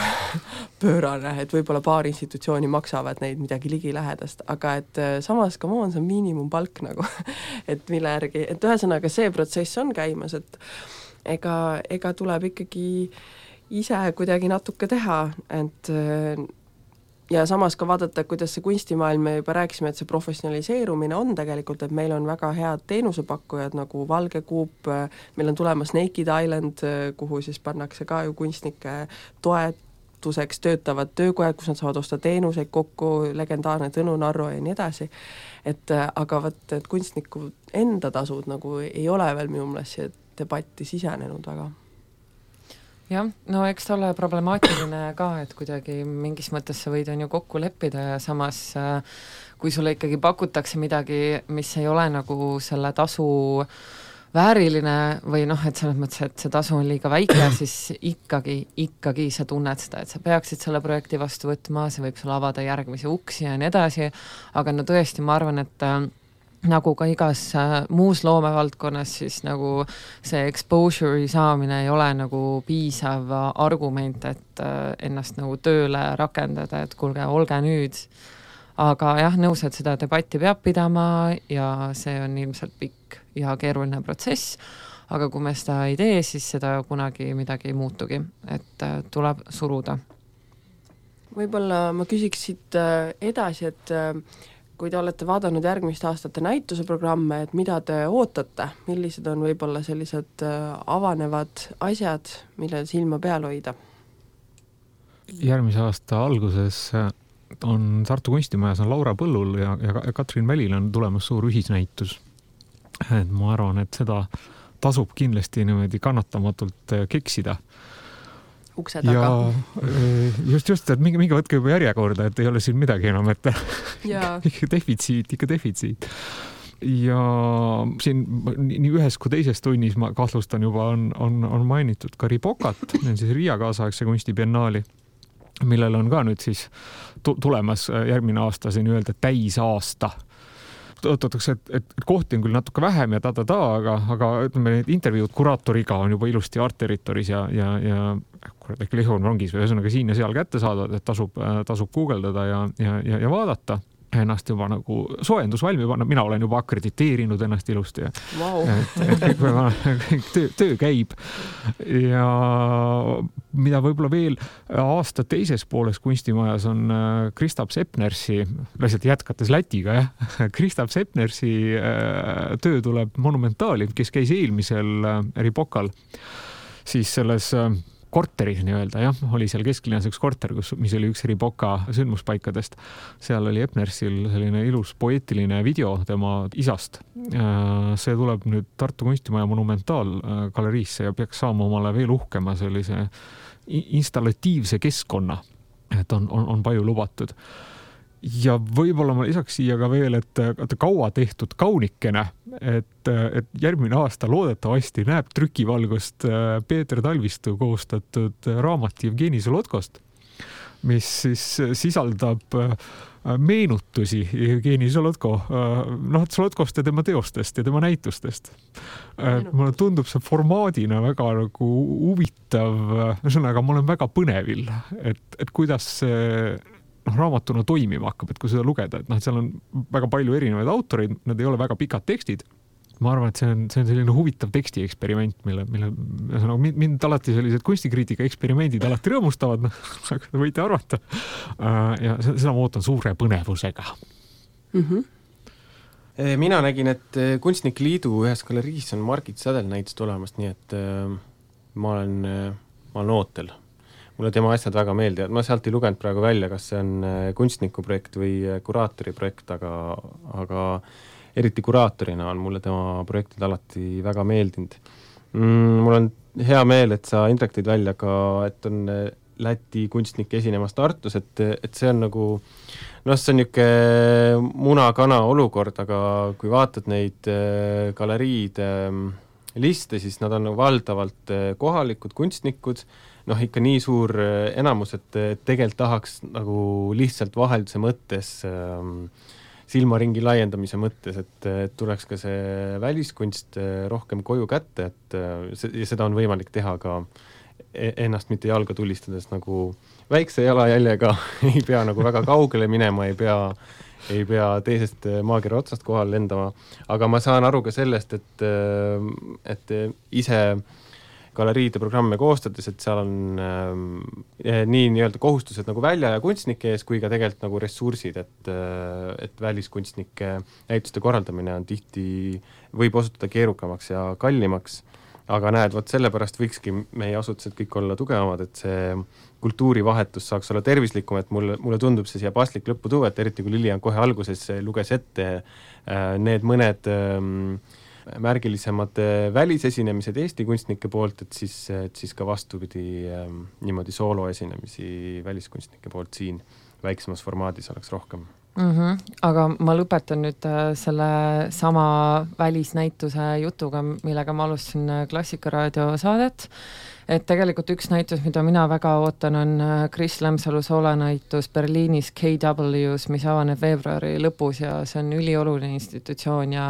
pöörane, et võib-olla paar institutsiooni maksavad neid midagi ligilähedast, aga et äh, samas, come on, see on miinimumpalk nagu et mille järgi, et ühesõnaga see protsess on käimas, et ega, ega tuleb ikkagi ise kuidagi natuke teha, et äh, ja samas ka vaadata, kuidas see kunstimaailm, me juba rääkisime, et see professionaliseerumine on tegelikult, et meil on väga head teenusepakkujad nagu Valge Kuup, meil on tulemas Naked Island, kuhu siis pannakse ka ju kunstnike toetuseks töötavad töökojad, kus nad saavad osta teenuseid kokku, legendaarne Tõnu Narro ja nii edasi, et aga vot, et kunstniku enda tasud nagu ei ole veel minu meelest siia debatti sisenenud väga jah, no eks ta ole problemaatiline ka, et kuidagi mingis mõttes sa võid, on ju, kokku leppida ja samas äh, kui sulle ikkagi pakutakse midagi, mis ei ole nagu selle tasu vääriline või noh, et selles mõttes, et see tasu on liiga väike, siis ikkagi, ikkagi sa tunned seda, et sa peaksid selle projekti vastu võtma, see võib sulle avada järgmisi uksi ja nii edasi, aga no tõesti, ma arvan, et äh, nagu ka igas äh, muus loomevaldkonnas, siis nagu see exposure'i saamine ei ole nagu piisav argument, et äh, ennast nagu tööle rakendada, et kuulge, olge nüüd. aga jah, nõus, et seda debatti peab pidama ja see on ilmselt pikk ja keeruline protsess, aga kui me seda ei tee, siis seda kunagi midagi ei muutugi, et äh, tuleb suruda. võib-olla ma küsiks siit edasi, et kui te olete vaadanud järgmiste aastate näituse programme, et mida te ootate, millised on võib-olla sellised äh, avanevad asjad, millel silma peal hoida? järgmise aasta alguses äh, on Tartu kunstimajas on Laura Põllul ja, ja Katrin Välil on tulemas suur ühisnäitus. et ma arvan, et seda tasub kindlasti niimoodi kannatamatult äh, keksida ukse taga. Eh, just, just, et minge, minge võtke juba järjekorda, et ei ole siin midagi enam, et ikka defitsiit, ikka defitsiit. ja siin nii ühes kui teises tunnis ma kahtlustan juba on, on, on mainitud ka Ribokat, see on siis Riia kaasaegse kunstibiennaali millel on ka nüüd siis tulemas järgmine aasta see nii-öelda täisaasta oodatakse, et, et kohti on küll natuke vähem ja ta-ta-ta, aga, aga ütleme, need intervjuud kuraatoriga on juba ilusti Art Territoris ja, ja, ja kurat, äkki Lihon rongis või ühesõnaga siin ja seal kättesaadavad, et tasub, tasub guugeldada ja, ja, ja, ja vaadata ennast juba nagu soojendus valmi panna, mina olen juba akrediteerinud ennast ilusti wow. et, et kõik, kõik töö, töö käib. ja mida võib-olla veel aasta teises pooles kunstimajas on äh, Kristap Sepnersi, lihtsalt jätkates Lätiga jah, Kristap Sepnersi äh, töö tuleb Monumentaali, kes käis eelmisel äh, Ribokal siis selles korteris nii-öelda jah, oli seal kesklinnas üks korter, kus, mis oli üks Riboka sündmuspaikadest. seal oli Epnersil selline ilus poeetiline video tema isast. Äh, see tuleb nüüd Tartu kunstimaja monumentaalgaleriisse ja peaks saama omale veel uhkema sellise installatiivse keskkonna. et on, on, on palju lubatud ja võib-olla ma lisaks siia ka veel, et vaata kaua tehtud kaunikene, et, et järgmine aasta loodetavasti näeb trükivalgust äh, Peeter Talvistu koostatud raamat Jevgeni Solotkost, mis siis sisaldab äh, meenutusi Jevgeni Solotko, äh, noh, Solotkost ja tema teostest ja tema näitustest. mulle tundub see formaadina väga nagu huvitav, ühesõnaga ma olen väga põnevil, et, et kuidas see noh, raamatuna toimima hakkab, et kui seda lugeda, et noh, et seal on väga palju erinevaid autoreid, need ei ole väga pikad tekstid. ma arvan, et see on, see on selline huvitav tekstieksperiment, mille, mille ühesõnaga mind, mind alati sellised kunstikriitika eksperimendid alati rõõmustavad, noh, aga te võite arvata. Äh, ja seda ma ootan suure põnevusega mm. -hmm mina nägin, et äh, Kunstnike Liidu ühes galeriis on Margit Sädel näitus tulemas, nii et ma olen, ma olen ootel mulle tema asjad väga meeldivad, ma sealt ei lugenud praegu välja, kas see on äh, kunstniku projekt või äh, kuraatori projekt, aga, aga eriti kuraatorina on mulle tema projektid alati väga meeldinud mm,. mul on hea meel, et sa, Indrek, tõid välja ka, et on äh, Läti kunstnik esinemas Tartus, et, et see on nagu noh, see on niisugune muna-kana olukord, aga kui vaatad neid galeriide liste, siis nad on valdavalt kohalikud kunstnikud noh, ikka nii suur äh, enamus, et tegelikult tahaks nagu lihtsalt vahelduse mõttes ähm, silmaringi laiendamise mõttes, et, et tuleks ka see väliskunst äh, rohkem koju kätte, et äh, ja seda on võimalik teha ka e-, ennast mitte jalga tulistades nagu väikse jalajäljega ei pea nagu väga kaugele minema, ei pea, ei pea teisest maakera otsast kohale lendama, aga ma saan aru ka sellest, et, et ise äh, galeriide programme koostades, et seal on äh, nii nii-öelda kohustused nagu välja- ja kunstnike ees kui ka tegelikult nagu ressursid, et äh,, et väliskunstnike näituste korraldamine on tihti, võib osutuda keerukamaks ja kallimaks, aga näed, vot sellepärast võikski meie asutused kõik olla tugevamad, et see kultuurivahetus saaks olla tervislikum, et mulle, mulle tundub see siia paslik lõppu tuua, et eriti kui Lilian kohe alguses luges ette äh, need mõned äh, märgilisemad välisesinemised Eesti kunstnike poolt, et siis, et siis ka vastupidi ähm, niimoodi sooloesinemisi väliskunstnike poolt siin väiksemas formaadis oleks rohkem mm. -hmm. aga ma lõpetan nüüd äh, selle sama välisnäituse jutuga, millega ma alustasin äh, Klassikaraadio saadet et tegelikult üks näitus, mida mina väga ootan, on äh, Kris Lemsalu soolanäitus Berliinis KW-s, mis avaneb veebruari lõpus ja see on ülioluline institutsioon ja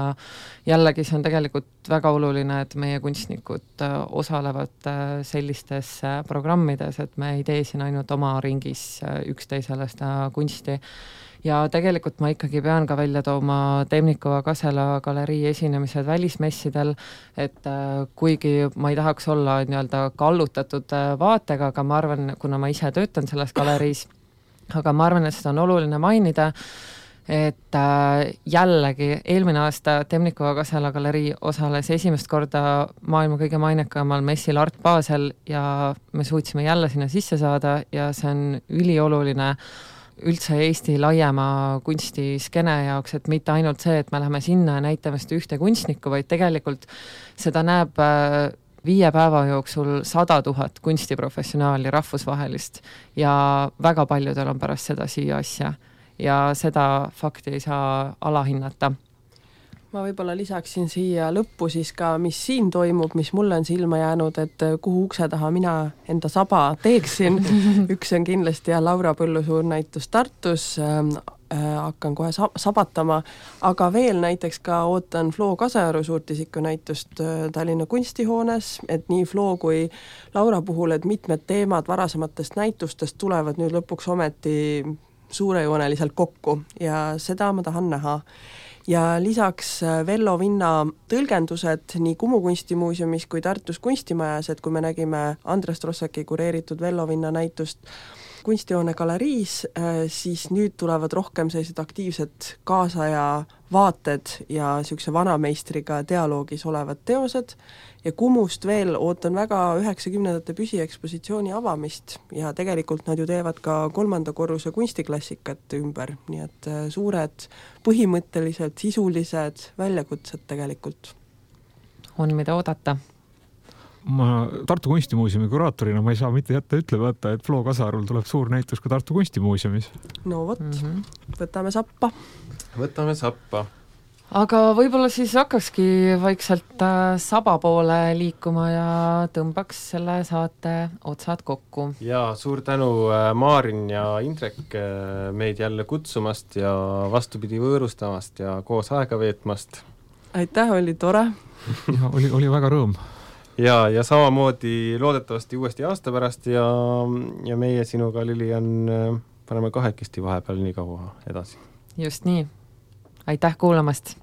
jällegi see on tegelikult väga oluline, et meie kunstnikud äh, osalevad äh, sellistes programmides, et me ei tee siin ainult oma ringis üksteisele seda kunsti ja tegelikult ma ikkagi pean ka välja tooma Temnikova Kasela galerii esinemised välismessidel, et äh, kuigi ma ei tahaks olla nii-öelda kallutatud äh, vaatega, aga ma arvan, kuna ma ise töötan selles galeriis, aga ma arvan, et seda on oluline mainida, et äh, jällegi eelmine aasta Temnikova Kasela galerii osales esimest korda maailma kõige mainekamal messil Art Basel ja me suutsime jälle sinna sisse saada ja see on ülioluline üldse Eesti laiema kunstiskeene jaoks, et mitte ainult see, et me läheme sinna ja näitame seda ühte kunstnikku, vaid tegelikult seda näeb äh, viie päeva jooksul sada tuhat kunstiprofessionaali rahvusvahelist ja väga paljudel on pärast seda siia asja. Ja seda fakti ei saa alahinnata ma võib-olla lisaksin siia lõppu siis ka, mis siin toimub, mis mulle on silma jäänud, et äh, kuhu ukse taha mina enda saba teeksin. üks on kindlasti jah, Laura Põllu suurnäitus Tartus ähm, äh,, hakkan kohe sab sabatama, aga veel näiteks ka ootan Flo Kasearu suurtisiku näitust äh, Tallinna kunstihoones, et nii Flo kui Laura puhul, et mitmed teemad varasematest näitustest tulevad nüüd lõpuks ometi suurejooneliselt kokku. Ja seda ma tahan näha ja lisaks äh, Vello Vinna tõlgendused nii Kumu kunstimuuseumis kui Tartus kunstimajas, et kui me nägime Andres Trossaki kureeritud Vello Vinna näitust kunstihoone galeriis, äh, siis nüüd tulevad rohkem sellised aktiivsed kaasaja vaated ja niisuguse vanameistriga dialoogis olevad teosed. Ja Kumust veel ootan väga üheksakümnendate püsiekspositsiooni avamist ja tegelikult nad ju teevad ka kolmanda korruse kunstiklassikat ümber, nii et äh, suured põhimõttelised sisulised väljakutsed tegelikult. on, mida oodata ma Tartu Kunstimuuseumi kuraatorina ma ei saa mitte jätta ütlemata, et Flo Kasarul tuleb suur näitus ka Tartu Kunstimuuseumis. no vot mm, -hmm. võtame sappa. võtame sappa aga võib-olla siis hakkakski vaikselt äh, saba poole liikuma ja tõmbaks selle saate otsad kokku. ja suur tänu, äh, Maarin ja Indrek, äh, meid jälle kutsumast ja vastupidi võõrustamast ja koos aega veetmast. aitäh, oli tore ja oli, oli väga rõõm. Ja, ja samamoodi loodetavasti uuesti aasta pärast ja, ja meie sinuga, Lilian, paneme kahekesti vahepeal nii kaua edasi. just nii, aitäh kuulamast